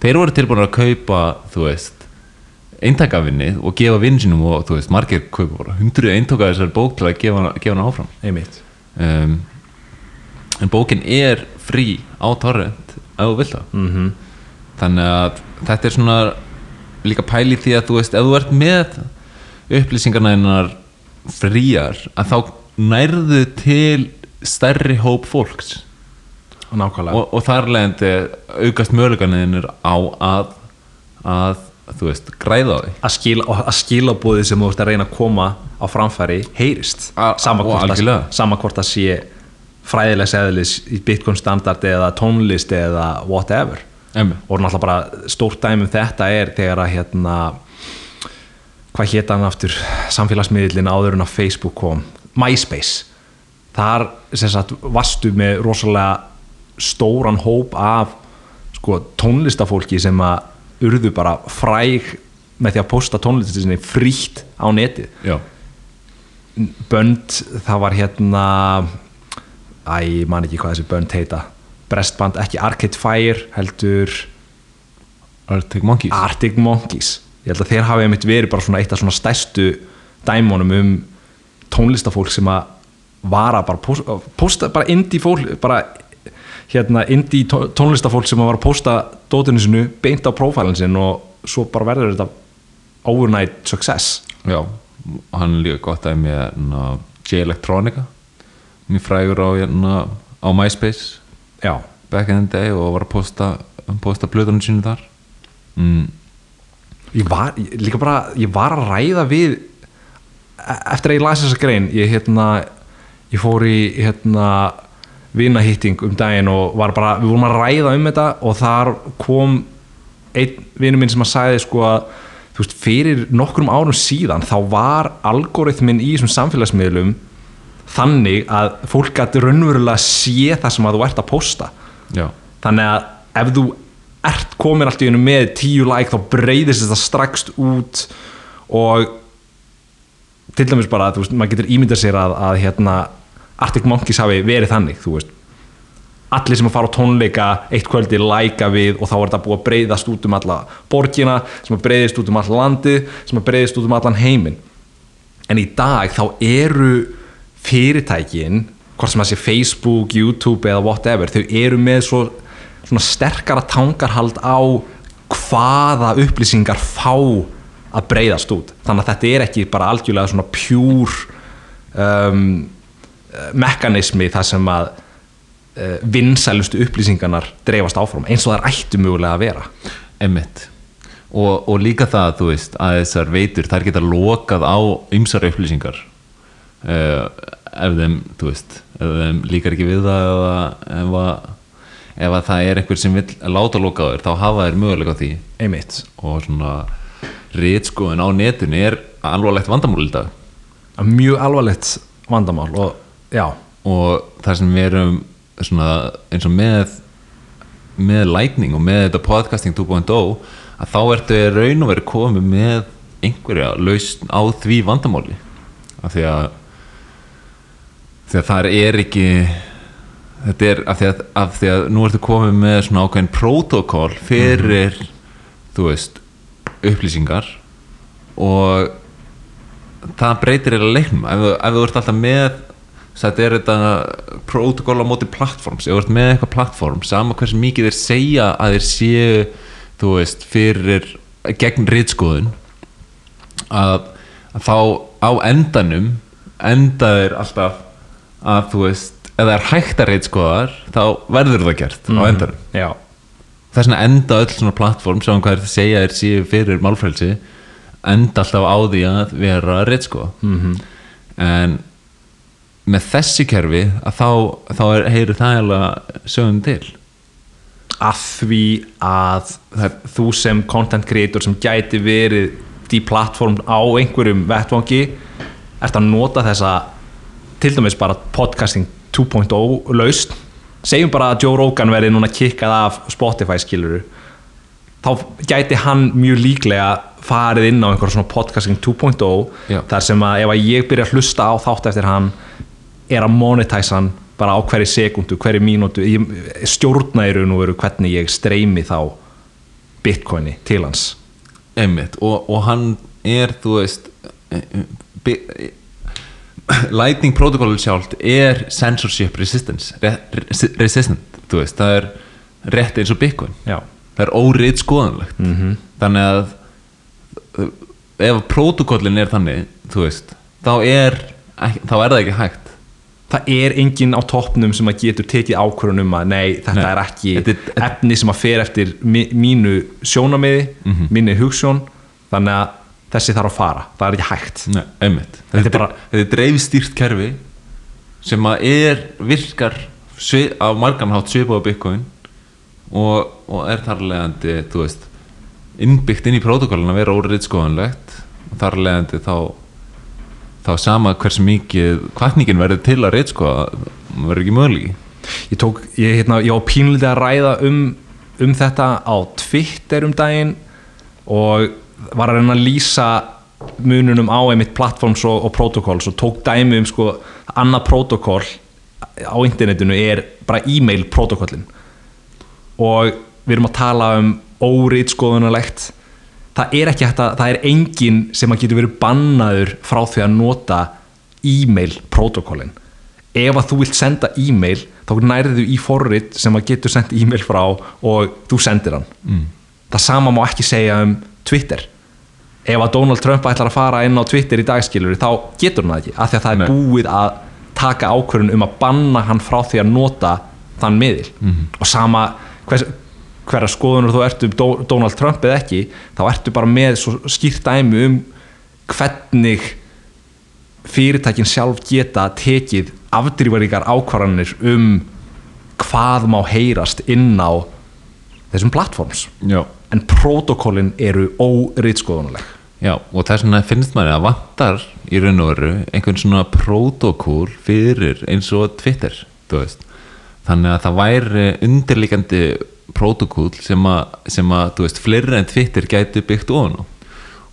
þeir voru tilbúin að kaupa, þú veist eintakavinni og gefa vinsinum og þú veist, margir kaupa bara hundruð eintaka þessari bók til að gefa hana, gefa hana áfram. Einmitt. Um, en bókin er frí á torrent ef þú vilt það. Mm -hmm. þannig að þetta er svona líka pæli því að þú veist ef þú ert með upplýsingarna einar fríar að þá nærðu til stærri hóp fólks. Nákvæmlega. Og, og þar leðandi aukast möguleganiðinir á að að þú veist græða á því. Að skila, og að skilabóðið sem þú ert að reyna að koma á framfæri heyrist. Sama hvort, að, sé fræðilegs eðlis í Bitcoin standard eða tónlist eða whatever. Emme. og náttúrulega bara stórt dæmi um þetta er þegar að hérna hvað hétt hann aftur samfélagsmiðlinn áður en að Facebook kom? MySpace. Þar sagt varstu með rosalega stóran hóp af sko tónlistafólki sem að urðu bara fræg með því að posta tónlistinni frítt á netið. Já, bönd, það var hérna æ, ég man ekki hvað þessi bönd heita. Brestband, ekki Arcade Fire heldur Arctic Monkeys. Arctic Monkeys. Ég held að þeir hafi einmitt verið bara svona eitt af svona stærstu dæmonum um tónlistafólk sem að vara bara posta, posta bara indie fólk bara hérna indie tó- tónlistafólk sem var að posta dótinu sinu beint á prófælinn sinn og svo bara verður þetta overnight success. Já, hann líka gott að með na, J-Electronica mjög frægur á, na, á MySpace já, back in the day og var að posta, posta blöðunum sínu þar. Mm, ég var ég, líka bara, ég var að ræða við e- eftir að ég lasi þessa grein ég hérna ég fór í hérna vinahýtting um daginn og var bara, við vorum að ræða um þetta og þar kom einn vinur minn sem að sagði sko að veist, fyrir nokkrum árum síðan þá var algoritminn í þessum samfélagsmiðlum þannig að fólk gæti raunverulega sé það sem að þú ert að posta. Já, þannig að ef þú ert komin allt í einu með tíu like þá breyðist þetta strax út og til dæmis bara, þú veist, maður getur ímyndað sér að, að hérna, Arctic Monkeys hafi verið þannig, þú veist. Allir sem að fara á tónleika eitt kvöldi læka við og þá er þetta búið að breyðast út um alla borgina sem að breyðist út um all landi sem að breyðist út um allan heiminn. En í dag þá eru fyrirtækin hvort sem það sé Facebook, YouTube eða whatever, þau eru með svo svona sterkara tangarhald á hvaða upplýsingar fá að breyðast út. Þannig að þetta er ekki bara algjörlega svona pjúr um, mekanismi þar sem að uh, vinsælustu upplýsingarnar dreifast áfram eins og það er ættu mögulega að vera. Emmitt og, og líka það, þú veist, að þessar veitur þær geta lokað á ymsar upplýsingar. Uh, ef þeim, þú veist ef þeim líkar ekki við það eða ef að, ef að það er einhver sem vil láta loka á þér, þá hafa þær mögulega á því. Einmitt, og svona rítskoðun á netinu er alvarlegt vandamál í dag. Mjög alvarlegt vandamál og já, og það sem við erum svona eins og með með lightning og með þetta podcasting 2.0 að þá ertu í raun og verið komið með einhverja lausn á því vandamáli. Af því að því að það er ekki þetta er af því að, af því að nú ertu komið með svona ákveðin protokól fyrir þú veist upplýsingar og það breytir eða leiknum. Ef, ef þú ert alltaf með þetta er þetta protokól á móti plattforms þú ert með eitthvað plattform sama hversu mikið þeir segja að þeir séu þú veist fyrir gegn rítskoðun að, að þá á endanum enda þeir alltaf að þú veist ef það er hægt að rítskoðar þá verður það gert á endanum. Já, þess vegna enda öll svona plattform sem hvað er það að segja er síðu fyrir málfrælsi enda alltaf á því að vera reitsko -hmm. en með þessi kerfi að þá, þá er, heyrir það eiginlega sögum til. Að því að það, þú sem content creator sem gæti verið í plattform á einhverjum vettvangi ert að nota þessa til dæmis bara podcasting 2.0 laust segjum bara að Joe Rogan verði núna kikkað af Spotify skiluru þá gæti hann mjög líklega farið inn á einhver svona podcasting 2.0 Já. þar sem að ef að ég byrja að hlusta á þátt eftir hann er að monetæsa hann bara á hverju sekundu, hverju mínútu. Stjórna í raun og veru hvernig ég streymi þá bitcoini til hans. Einmitt. Og, og hann er þú veist eh, bi- eh, Lightning protokollu sjálft er censorship resistance re, re, resistant, þú veist. Það er rétt eins og Bitcoin. Já, það er órið skoðanlegt -hmm. þannig að ef protokollin er þannig þú veist, þá er þá er það ekki hægt það er enginn á toppnum sem að getur tekið ákvörðun um að nei, þetta Nei. er ekki Þetta er- efni sem að fer eftir mínu sjónamiði, Mhm. minni hugsjón. Þannig að þessi þarf að fara. Það er ekki hægt. Nei, einmitt. Þetta er þetta, bara- þetta er dreifstýrt kerfi sem að er virkar á margan hátt svipað á Bitcoin og, og er þar leðandi þú veist innbyggt inn í protokollin að vera órið skoðanlegt og þar leðandi þá þá sama hversu mikið kvartningin verður til að reytskoða verður ekki möguleiki. Ég tók, ég, hérna, ég var pínlítið að ræða um, um þetta á Twitter um daginn og var að reyna að lýsa mununum á einmitt platforms og, og protokolls og tók dæmi um sko annað protokól á internetinu er bara e-mail protokollin. Og við erum að tala um óritskoðunarlegt það er ekki hægt að það er enginn sem að getur verið bannaður frá því að nota e-mail protokollin ef að þú vilt senda e-mail þá nærðu í forrit sem að getur sendt e-mail frá og þú sendir hann. Mm. það sama má ekki segja um Twitter. Ef að Donald Trump ætlar að fara inn á Twitter í dagskilur þá getur hann það ekki af því að það er Nei. búið að taka ákvörðun um að banna hann frá því að nota þann miðil. Og sama hvers, hverja skoðunur þú ert um Donald Trump eða ekki þá ertu bara með skýrt dæmi um hvernig fyrirtækin sjálf geta tekið afdrýfaríkar ákvarðanir um hvað má heyrast inn á þessum plattforms Já. en protokollin eru óriðskoðunuleg Já, og þess vegna finnst maður að vantar í raun og veru einhvern svona protokól fyrir eins og Twitter, þú veist. Þannig að það væri undirlíkandi protokól sem að, sem að, þú veist, fleiri en Twitter gæti byggt ofan á.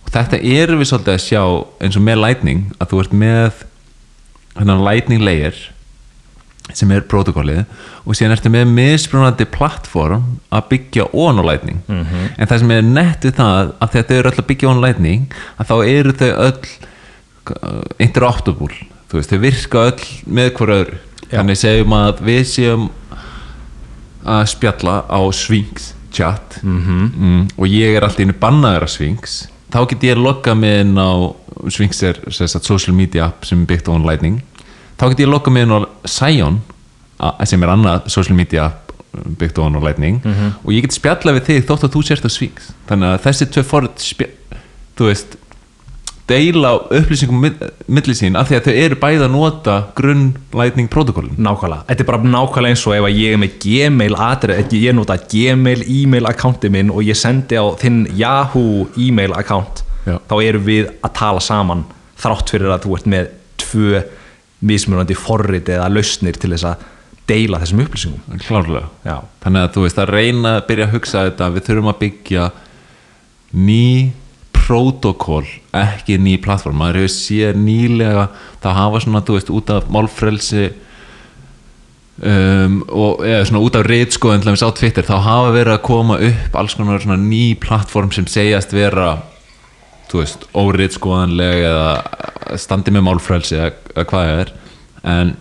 Og þetta erum við svolítið að sjá eins og með Lightning, að þú ert með hennan Lightning layer sem er protokólið og síðan ertu með misbrunandi plattform að byggja on á Lightning en það sem er nett við það að þetta eru öll að byggja on Lightning að þá eru þau öll uh, interoptable, þú veist, þau virka öll með hver öðru Já. þannig segjum að við séum að spjalla á Sphinx chat. -hmm. og ég er alltaf innu bannaður af Sphinx. Þá get ég loggað mig inn á Sphinx er sagt, social media app sem er byggt on Lightning. Þá get ég loggað mig inn á Scion a- sem er annað social media app byggt on Lightning. Og ég get spjallað við þig þótt að þú sérst á Sphinx. Þannig að þessi tvö forrið þú veist deila upplýsingum milli sín af því að þau eru bæði að nota grunn Lightning protokollin nákvæmlega, þetta er bara nákvæmlega eins og ef ég er með Gmail atrið, ekki ég nota Gmail e-mail accounti minn og ég sendi á þinn Yahoo e-mail account Já. þá erum við að tala saman þrátt fyrir að þú ert með tvö mismunandi forrit eða lausnir til þess að deila þessum upplýsingum. Klárlega. Já. þannig að þú veist að reyna að byrja að hugsa þetta. Við þurfum að byggja ný protokól ekki ný plattform maður hefur séð nýlega það hafa svona þú veist út af málfrelsi um, og eða svona út af þess á Twitter þá hafa verið að koma upp alls konar svona ný plattform sem segjast vera þú veist óriðskoðanleg eða standi með málfrelsi eða, eða hvað það er. En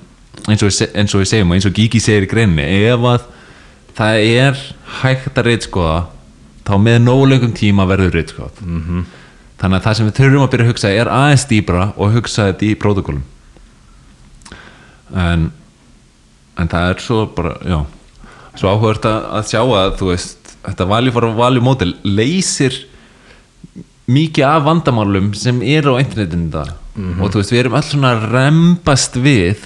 eins og, eins og við segjum og eins og Gigi segir í greinni ef að það er hægt að riðskoða þá með nógulegum tíma verður riðskoð mm -hmm. þannig að það sem við þurfum að byrja að hugsa er aðeins dýbra og hugsa þetta í prótokolum en en það er svo bara já, svo áhugast að, sjá að þú veist, þetta value for value model leysir mikið af vandamálum sem eru á internetinu í dag. Og þú veist, við erum alls svona að rembast við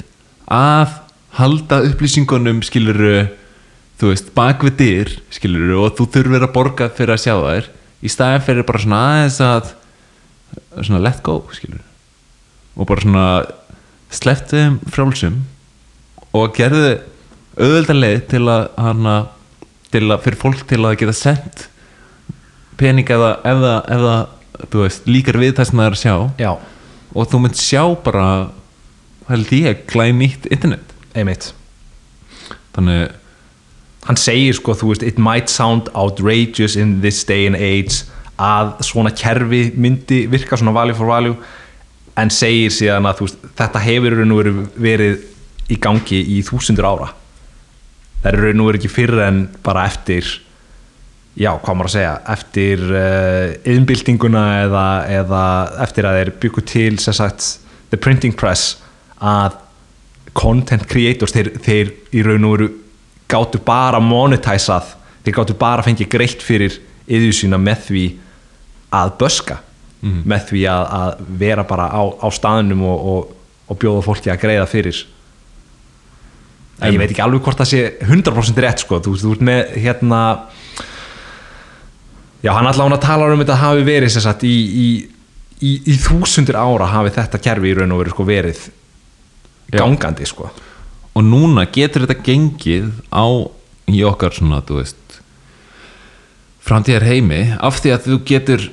að halda upplýsingunum skiluru þú veist, bak við dyr skiluru og þú þurfir að borga fyrir að sjá þær. Í staðin fyrir bara svona aðeins að svona let go skiluru og bara svona slepptu þeim frálsum og gerðu auðvelda leið til að hana, til að fyrir fólk til að geta sendt pening eða ef það, líkar við það sem það er að sjá. Já, og þú mynd sjá bara held ég, glæð nýtt internet. Einmitt. Þannig, hann segir sko, þú veist, it might sound outrageous in this day and age að svona kerfi myndi virka svona value for value en segir síðan að veist, þetta hefur veru verið í gangi í þúsundur ára. Það er raun og veru ekki fyrir en bara eftir já, hvað maður að segja eftir uh, yðnbyltinguna eða, eða eftir að þeir byggu til sagt, the printing press að content creators þeir, þeir í raun og veru gáttu bara monetæsað þeir gáttu bara fengið greitt fyrir yður sína með því að böska með því að, að vera bara á, á staðnum og, og, og bjóða fólki að greiða fyrir. En ég veit ekki alveg hvort það sé 100% rétt sko, þú, þú ert með hérna já hann allavega talar um þetta hafi verið sagt í, í, í, í þúsundir ára hafi þetta kerfi í raun og veru sko verið gangandi sko og núna getur þetta gengið á í okkar svona, þú veist framtíðar heimi af því að þú getur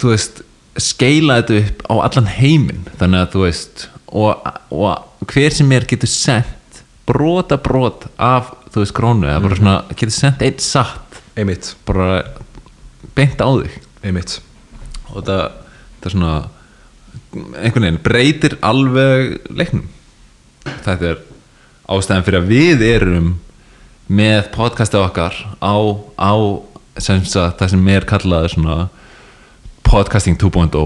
þú veist, skeila þetta upp á allan heiminn. Þannig að þú veist og, og hver sem er getur sendt brota brot af þú veist krónu eða bara svona getur sendt eitt satt. Einmitt. Bara beint á þig. Einmitt. Og það, það er svona einhvern veginn breytir alveg leiknum þetta er ástæðan fyrir að við erum með podcastið okkar á, á sem sagt, það sem er kallað svona podcasting 2.0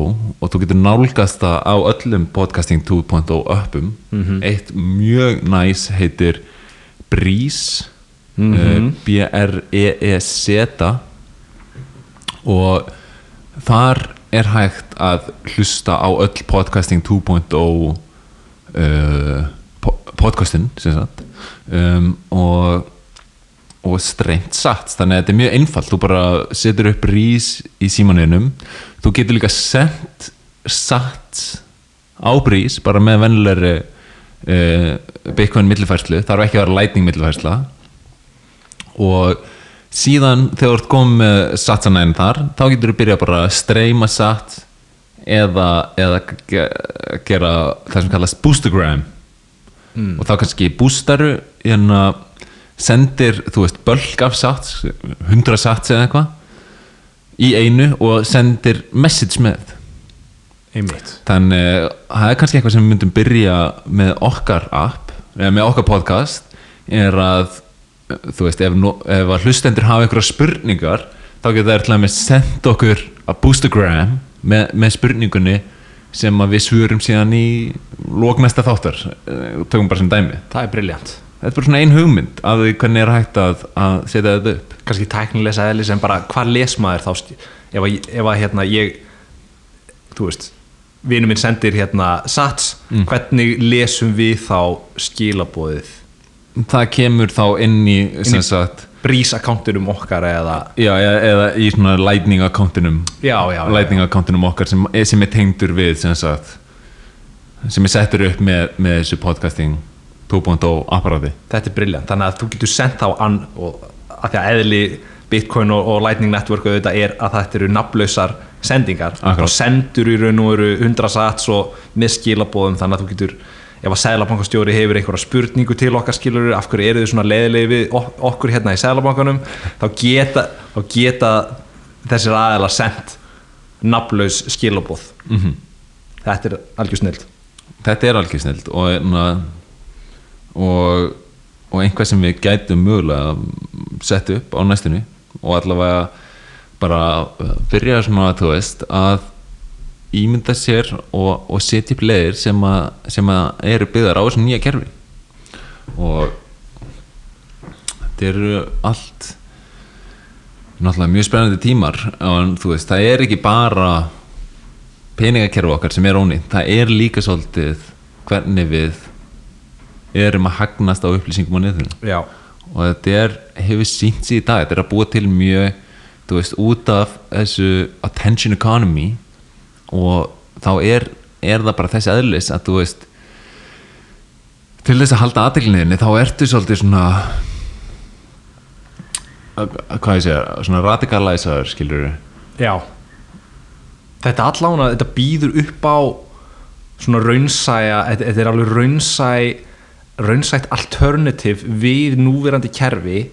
og þú getur nálgast það á öllum podcasting 2.0 uppum. Eitt mjög næs heitir Breeze mm B-R-E-E-Z og þar er hægt að hlusta á öll podcasting 2.0 uh, podcastin um, og og strengt satt þannig að þetta er mjög einfalt. Þú bara setur upp rís í símaninum þú getur líka sendt satt á brís bara með vennilegri uh, Bitcoin millifærslu. Þarf ekki að vera lightning millifærsla. Og síðan þegar þú ert komið með satsanæðin þar þá getur þú byrjað bara að streyma satt eða, eða ge- gera það sem kallast boostergram og þá kannski boostaru hérna sendir, þú veist, bölk af sats 100 sats eða eitthvað í einu og sendir message með einmitt. Þannig að það er kannski eitthvað sem við myndum byrja með okkar app eða með okkar podcast er að þú veist, ef, ef að hlustendur hafa einhverja spurningar þá getur það til að með senda okkur að boostergram með, með spurningunni sem að við svörum síðan í lóknæsta þáttar. Eh, tökum bara sem dæmi. Það er briljant þetta er bara svona ein hugmynd því hvernig er hægt að, að setja þetta upp. Kannski tæknilega eðli sem bara hvað les maður þá ef að, ef að hérna ég þú veist vinur minn sendir hérna sats hvernig lesum við þá skilabóðið það kemur þá inn í sem sagt brís akkántinum okkar eða já, eða, eða í svona lightning accountinum já, já, já. lightning accountinum okkar sem, sem er tengdur við sem sagt sem er settur upp með, með þessu podcasting 2.0 apparati þetta er briljant, þannig að þú getur sendt þá an, og að því að eðli Bitcoin og, og Lightning Network auðvitað er að þetta eru nafnlausar sendingar Akkurat. þá sendur í raun og veru 100 sats og með skilabóðum þannig að þú getur ef að sælabankastjóri hefur einhverja spurningu til okkar skilur af hverju eru þið svona leiðilegi við ok- okkur hérna í sælabankanum þá geta, þá geta þessir aðeila sendt nafnlaus skilabóð Mhm. þetta er algjör snild þetta er algjör snild og, na, og, og einhvað sem við gætum mögulega setja upp á næstunni og allavega bara byrja svona þú veist að ímynda sér og, og setja upp leiðir sem, að, sem að eru byggðar á þessu nýja kerfi. Og þetta eru allt náttúrulega mjög spennandi tímar en þú veist, það er ekki bara peningakerfi okkar sem er ónýtt það er líka svolítið hvernig við erum að hagnast á upplýsingum á já, og þetta er, hefur sínt sig í dag þetta er að búa til mjög þú veist, út af þessu attention economy og þá er, er það bara þessi eðlis að þú veist til þess að halda aðteglinni þá ertu svolítið svona að- að- hvað ég segja, svona radikalæsaður skilur Já. Þetta allána, þetta býður upp á svona raunsæja þetta er alveg raunsæ raunsætt alternativ við núverandi kerfi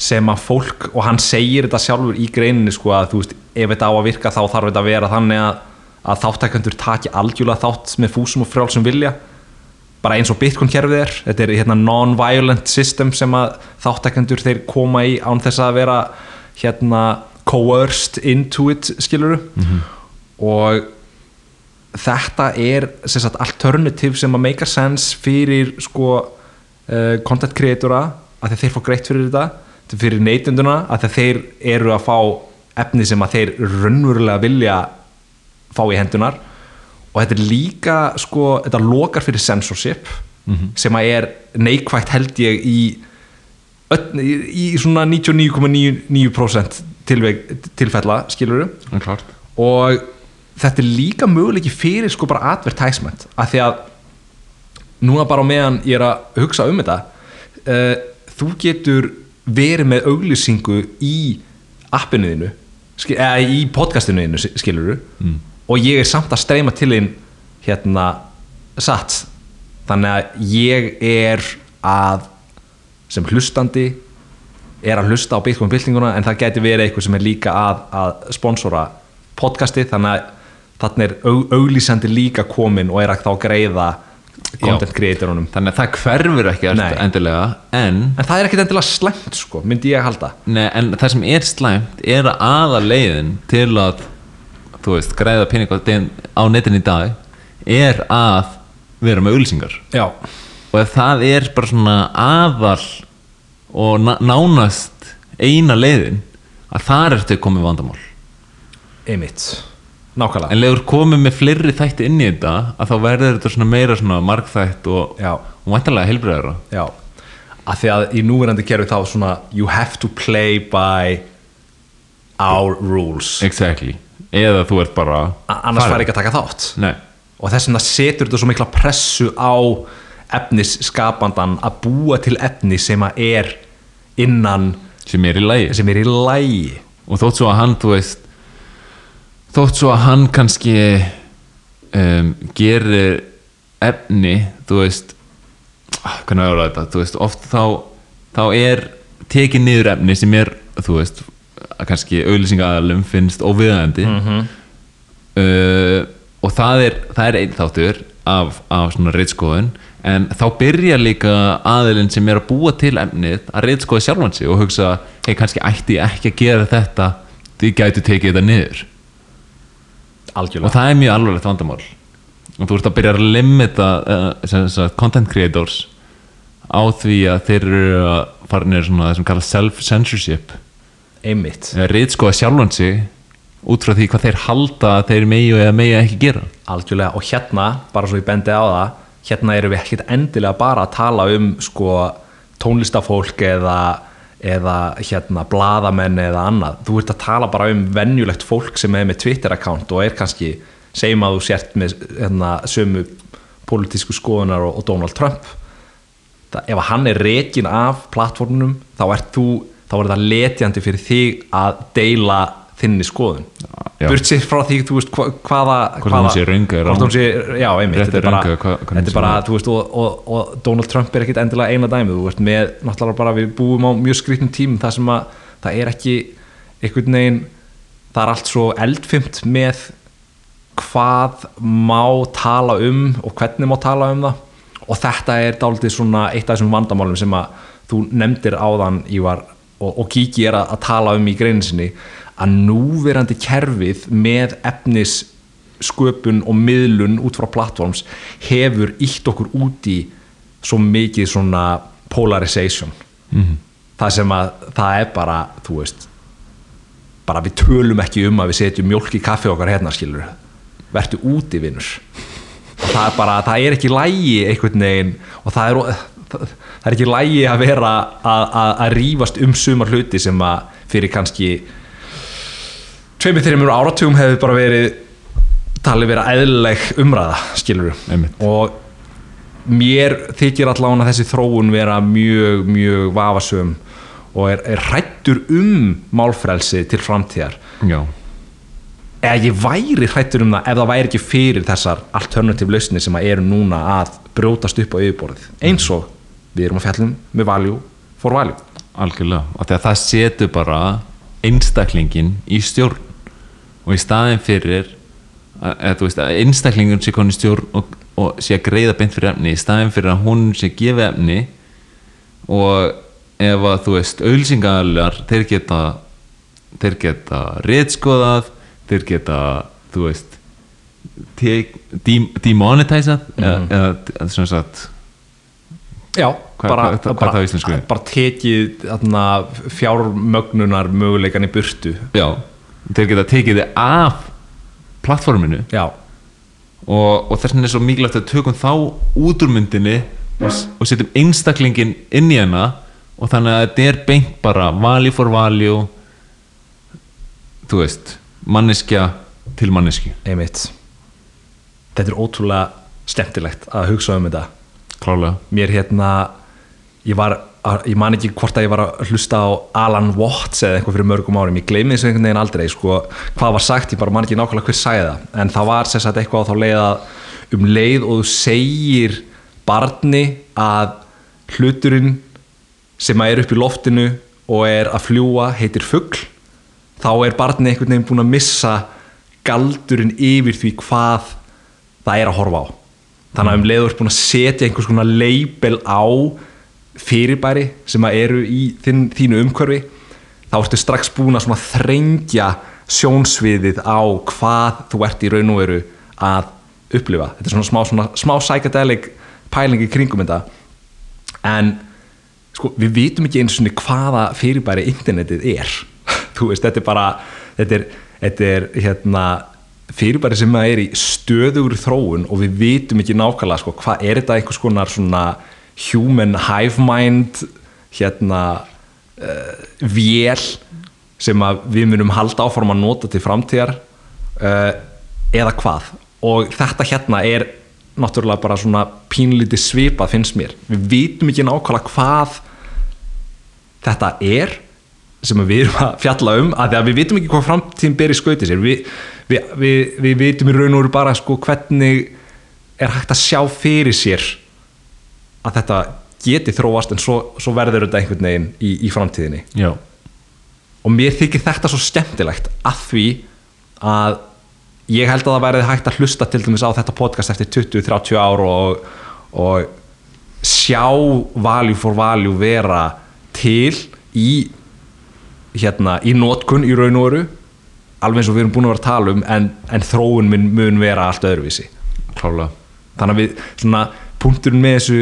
sem að fólk, og hann segir þetta sjálfur í greininni sko að þú veist ef þetta á að virka þá þarf þetta að vera þannig að, að þáttækandur taki algjörlega þátt með fúsum og frjálsum vilja. Bara eins og Bitcoin kerfið er þetta er hérna non-violent system sem að þáttækendur þeir koma í án þess að vera hérna coerced into it skiluru og þetta er sem sagt alternative sem að make a sense fyrir sko uh, content creatora að þeir fá greitt fyrir þetta fyrir neytunduna að þeir eru að fá efni sem að þeir raunverulega vilja fá í hendunar og þetta er líka sko, þetta lokar fyrir censorship sem að er neikvægt held ég í, öll, í, svona 99,99% tilveg, tilfella skiluru er og þetta er líka möguleiki fyrir sko bara advertisement af því að núna bara meðan ég er að hugsa um þetta uh, þú getur verið með auglýsingu í appinu þínu skil, eða í podcastinu þínu skiluru mm. og ég er samt að streyma til þín hérna satt þannig að ég er að sem hlustandi er að hlusta á Bitcoin byltinguna en það gæti verið eitthvað sem er líka að, að sponsora podcasti þannig að þarna er au, auglýsandi líka komin og er að þá greiða content creatorunum þannig að það hverfur ekki endilega en, en það er ekkit endilega slæmt sko, myndi ég halda. Nei, en það sem er slæmt er að aða leiðin til að þú veist, græða pening á, netin í dag er að vera með auglýsingar. Já, og ef það er bara svona aðal og na nánast eina leiðin að það er til komið vandamál. Einmitt nákvæmlega. En leður komið með fleiri þætti inn í þetta að þá verður þetta svona meira svona margþætt og, væntanlega heilbreyðara Já, að því að í núverandi kerfi þá svona you have to play by our rules. Exactly, eða þú ert bara A- annars fær ekki að taka þátt. Nei, og þess vegna setur þetta svo mikla pressu á efnisskapandan að búa til efni sem að er innan sem er í lagi. sem er í lægi og þótt svo að hann, þú veist þótt svo að hann kannski um, gerir efni, þú veist ah, hvernig er þetta, þú veist oft þá, þá er tekið niður efni sem er, þú veist að kannski auðlýsingaðalum finnst óviðandi mm uh, og það er, það er einn þáttur af, af svona reitskoðun en þá byrja líka aðilinn sem er að búa til efnið að reitskoða sjálfan sig og hugsa, hei kannski ætti ég ekki að gera þetta. Því gætu tekið þetta niður og algjörlega það er mjög alvarlegt vandamál. Og þú ert að byrja að limita uh, content creators á því að þeir eru að fara niður svona það sem kallast self-censorship. Einmitt, eða reitskoða sjálfan sig út frá því hvað þeir halda að þeir megi eða megi ekki gera. Algjörlega. Og hérna, bara svo ég bendi á það hérna erum við ekkert endilega bara að tala um sko tónlistafólk eða eða hérna bladamenn eða annað, þú ert að tala bara um venjulegt fólk sem er með Twitter-account og er kannski, segjum að þú sért með hérna, sömu pólitísku skoðunar og, og Donald Trump. Það, ef hann er rekin af plattformunum, þá ert þú þá er það letjandi fyrir þig að deila þinni skoðun. Burt sér frá því, veist, hva, hvaða Hvort hún sé Rétt þetta er bara, hvernig þetta er bara veist, og, og, og Donald Trump er ekkit endilega eina dæmið, þú veist, með bara við búum á mjög skrýtnum tímum þar sem að það er ekki einhvern veginn, það er allt svo eldfimt með hvað má tala um og hvernig má tala um það. Og þetta er dálítið svona eitt af þessum vandamálum sem að þú nefndir áðan Ívar og, og Kiki er að, að tala um í greininsinni að núverandi kerfið með efnis sköpun og miðlun út frá plattforms hefur ítt okkur út í svo mikið svona polarization. Mhm. það sem að það er bara þú veist bara við tölum ekki um að við setjum mjólk í kaffi okkar hérna skilur vertu úti vinnur og það er bara, það er ekki lægi einhvern veginn og það er, það, er ekki lægi að vera að, að, að rífast um sumar hluti sem að fyrir kannski tveimur þeirri mjög áratugum hefur bara verið talið vera eðlileg umræða skilur Einmitt. og mér þykir allavega þessi þróun vera mjög, mjög vafasum og er, er hrættur um málfrelsi til framtíðar. Já, eða ég væri hrættur um það ef það væri ekki fyrir þessar alternative lausnir sem að eru núna að brjótast upp á yfirborðið. Eins og við erum að fjallum með value for value. Algjörlega. Og það setur bara einstaklingin í stjórn og í staðin fyrir að, eða, þú veist, að einstaklingun sé koni stjórn og, og sé að greiða beint fyrir efni í staðin fyrir að hún sé að gefa efni og ef að þú veist auðlýsingaðalar þeir geta þeir geta reitskoðað þeir geta þú veist tek- dem- demonetizað eða, eða sem sagt Já, Hvað- bara, hvað er bara, bara tekið fjármögnunar möguleikan í burtu. Já, þeir geta tekið þið af plattforminu og, og þess vegna er svo mikilvægt að tökum þá út úr myndinni og, og setjum einstaklingin inn í hana og þannig að þetta er beint bara value for value þú veist manneskja til manneskju. Einmitt. Þetta er ótrúlega skemmtilegt að hugsa um þetta. Klálega. Mér hérna ég var, að- ég man ekki hvort að ég var að hlusta á Alan Watts eða eitthvað fyrir mörgum árum, ég gleymi þessu einhvern veginn aldrei sko, hvað var sagt, ég bara man ekki nákvæmlega hver sagði það, en það var sagt eitthvað á þá leið að um leið og þú segir barni að hluturinn sem að er upp í loftinu og er að fljúa heitir fugl þá er barnið einhvern veginn búin að missa galdurinn yfir því hvað það er að horfa á. Þannig að um leiður búin að setja einhvers konar leibel á fyrirbæri sem að eru í þín, þínu umhverfi þá ertu strax búin að þrengja sjónsviðið á hvað þú ert í raun og veru að upplifa. Þetta er svona smá, svona, smá psychedelic pæling í kringum þetta. En sko, við vitum ekki eins og hvaða fyrirbæri internetið er. Veist, þetta er bara þetta er, þetta er hérna fyrirbæri sem er í stöðugur þróun og við vitum ekki nákvæmlega sko, hvað er þetta einhvers konar svona human hive mind hérna uh, vél sem við munum halda áform að nota til framtíðar uh, eða hvað. Og þetta hérna er náttúrulega bara svona pínlítið svipað finnst mér. Við vitum ekki nákvæmlega hvað þetta er sem við erum að fjalla um að, að við vitum ekki hvað framtíðin ber í skauti sér. Við, við, við, við vitum í raun og veru bara sko hvernig er hægt að sjá fyrir sér að þetta geti þróast en svo, svo verður þetta einhvern veginn í, í framtíðinni. Já, og mér þykir þetta svo skemmtilegt að því að ég held að það verði hægt að hlusta til dæmis á þetta podcast eftir 20-30 ár og, og sjá value for value vera til í hérna í nótkun í raun og veru alveg eins og við erum búin að vera að tala um en, en þróun mun, mun vera allt öðruvísi. Klálega þannig að við, svona, punkturinn með þessu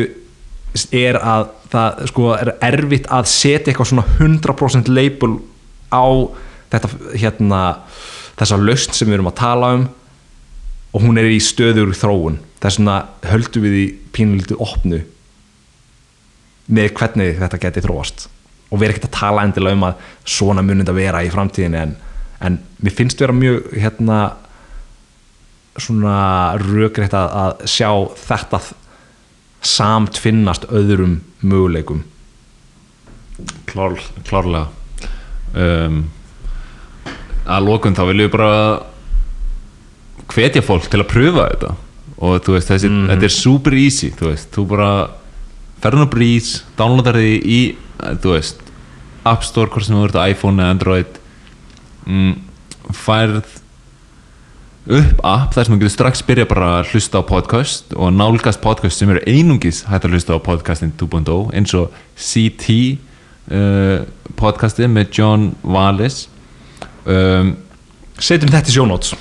er að það sko er erfitt að setja eitthvað svona 100% label á þetta hérna þessa löst sem við erum að tala um og hún er í stöður þróun. Þess vegna höldum við í pínulítið opnu með hvernig þetta geti þróast. Og við erum ekkert að tala endilega um að svona munið að vera í framtíðinni en, en mér finnst vera mjög hérna svona rökriðt að, að sjá þetta samt finnast öðrum möguleikum. Klár, klárlega. Um, að lókun þá viljum við bara hvetja fólk til að pröfa þetta. Og þú veist, þessi, Mhm. þetta er super easy þú veist, þú bara ferðin á Breeze, downloadar því í þú veist, App Store hvort sem þú ert iPhone eða Android. Mm, færð upp app þar sem þú getur strax byrja bara að hlusta á podcast og nálgast podcast sem eru einungis hægt að hlusta á podcastin 2.0 eins og CT uh, podcastið með John Wallis. Um, setjum þetta í sjónóts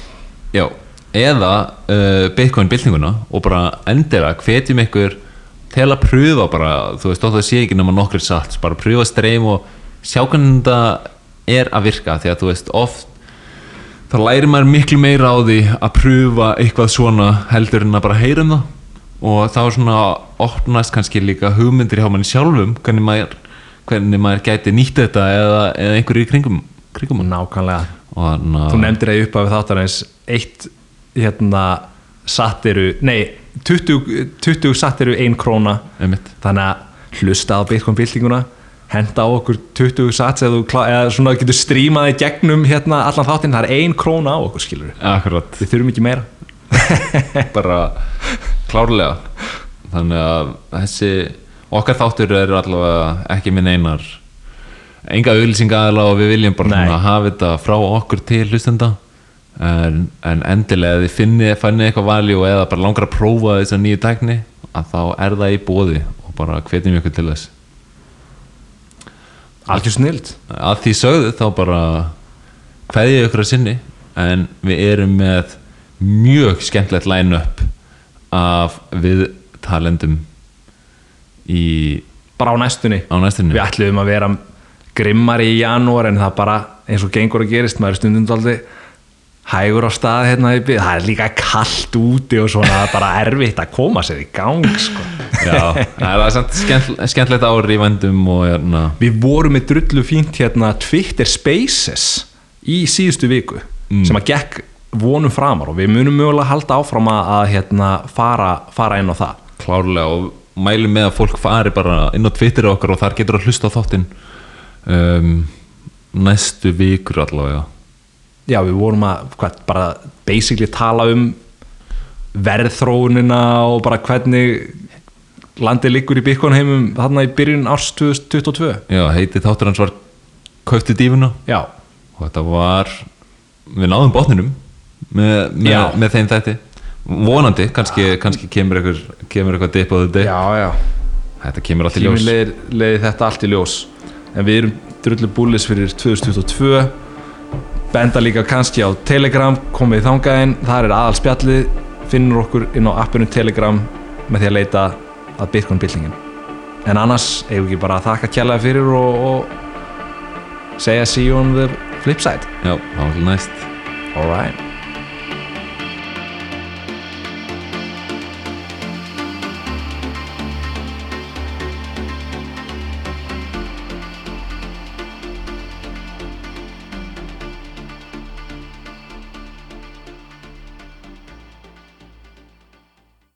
já, eða uh, Bitcoin byltinguna og bara endilega hvetjum ykkur til að pröfa bara, þú veist, það sé ekki nema nokkur satt, bara pröfa streym og sjá hvernig þetta er að virka því að þú veist, oft þá lærir maður miklu meira á því að pröfa eitthvað svona heldur en að bara heyra um það. Og þá svona opnast kannski líka hugmyndir hjá manni sjálfum hvernig maður, hvernig maður gæti nýtt þetta eða, eða einhverju í kringum, kringum nákvæmlega. Og að þú nefndir það upp af þáttarins eitt hérna satt eru, nei 20, 20 satt eru ein króna. Einmitt. Þannig að hlusta á Bitcoin byltinguna henda á okkur 20 sats eða, eða svona getur strímað í gegnum hérna allan þáttinn, það er ein króna á okkur skilur Akkurat, við þurfum ekki meira. Bara klárlega. Þannig að þessi okkar þáttur eru allavega ekki minn einar. Enga auðlýsinga aðalega og við viljum bara hafa þetta frá okkur til hlustenda. En, en endilega þið finnið, fannið eitthvað valjú eða bara langar að prófa þessa nýju tækni að þá er það í bóði og bara hvetjum ykkur til þess algjör snild. Að því sögðu þá bara kveðið ykkur að sinni en við erum með mjög skemmtilegt line-up af við talendum í, bara á næstunni. Á næstunni. Við ætlum að vera grimmari í janúar en það bara eins og gengur að gerist maður er stundum daldi hægur á stað hérna byrð það er líka kallt úti og svona bara erfitt að koma sér í gang sko. Já, það er samt skemmtl- skemmtilegt ári í vendum og hérna. Við vorum með drullu fínt hérna Twitter Spaces í síðustu viku sem að gekk vonum framar og við munum mögulega halda áfram að, að hérna, fara, fara inn á það. Klárlega og mælum með að fólk fari bara inn á Twitter okkar og þar getur að hlusta á þáttinn um, næstu vikur allavega já við vorum að hvað, bara basically tala um verðþróunina og bara hvernig landið liggur í Bitcoin heimum þarna í byrjun árs 2022 Já, heitið þáttur hans var kauptu dífuna já, og þetta var við náðum botninum með, með, með þeim þætti. Vonandi, kannski, kannski kemur eitthvað kemur eitthvað dip á þetta já, já. Þetta kemur allt í tíminn ljós. leiðir, leiðir þetta allt í ljós. En við erum drullu búlis fyrir 2022 benda líka kannski á Telegram komið í þangaðinn, þar er aðal spjallið finnur okkur inn á appinu Telegram með því að leita að Bitcoin byltingin en annars eigum við ekki bara að þakka kjærlega fyrir og, og segja see you on the flip side. Já, var næst. Alright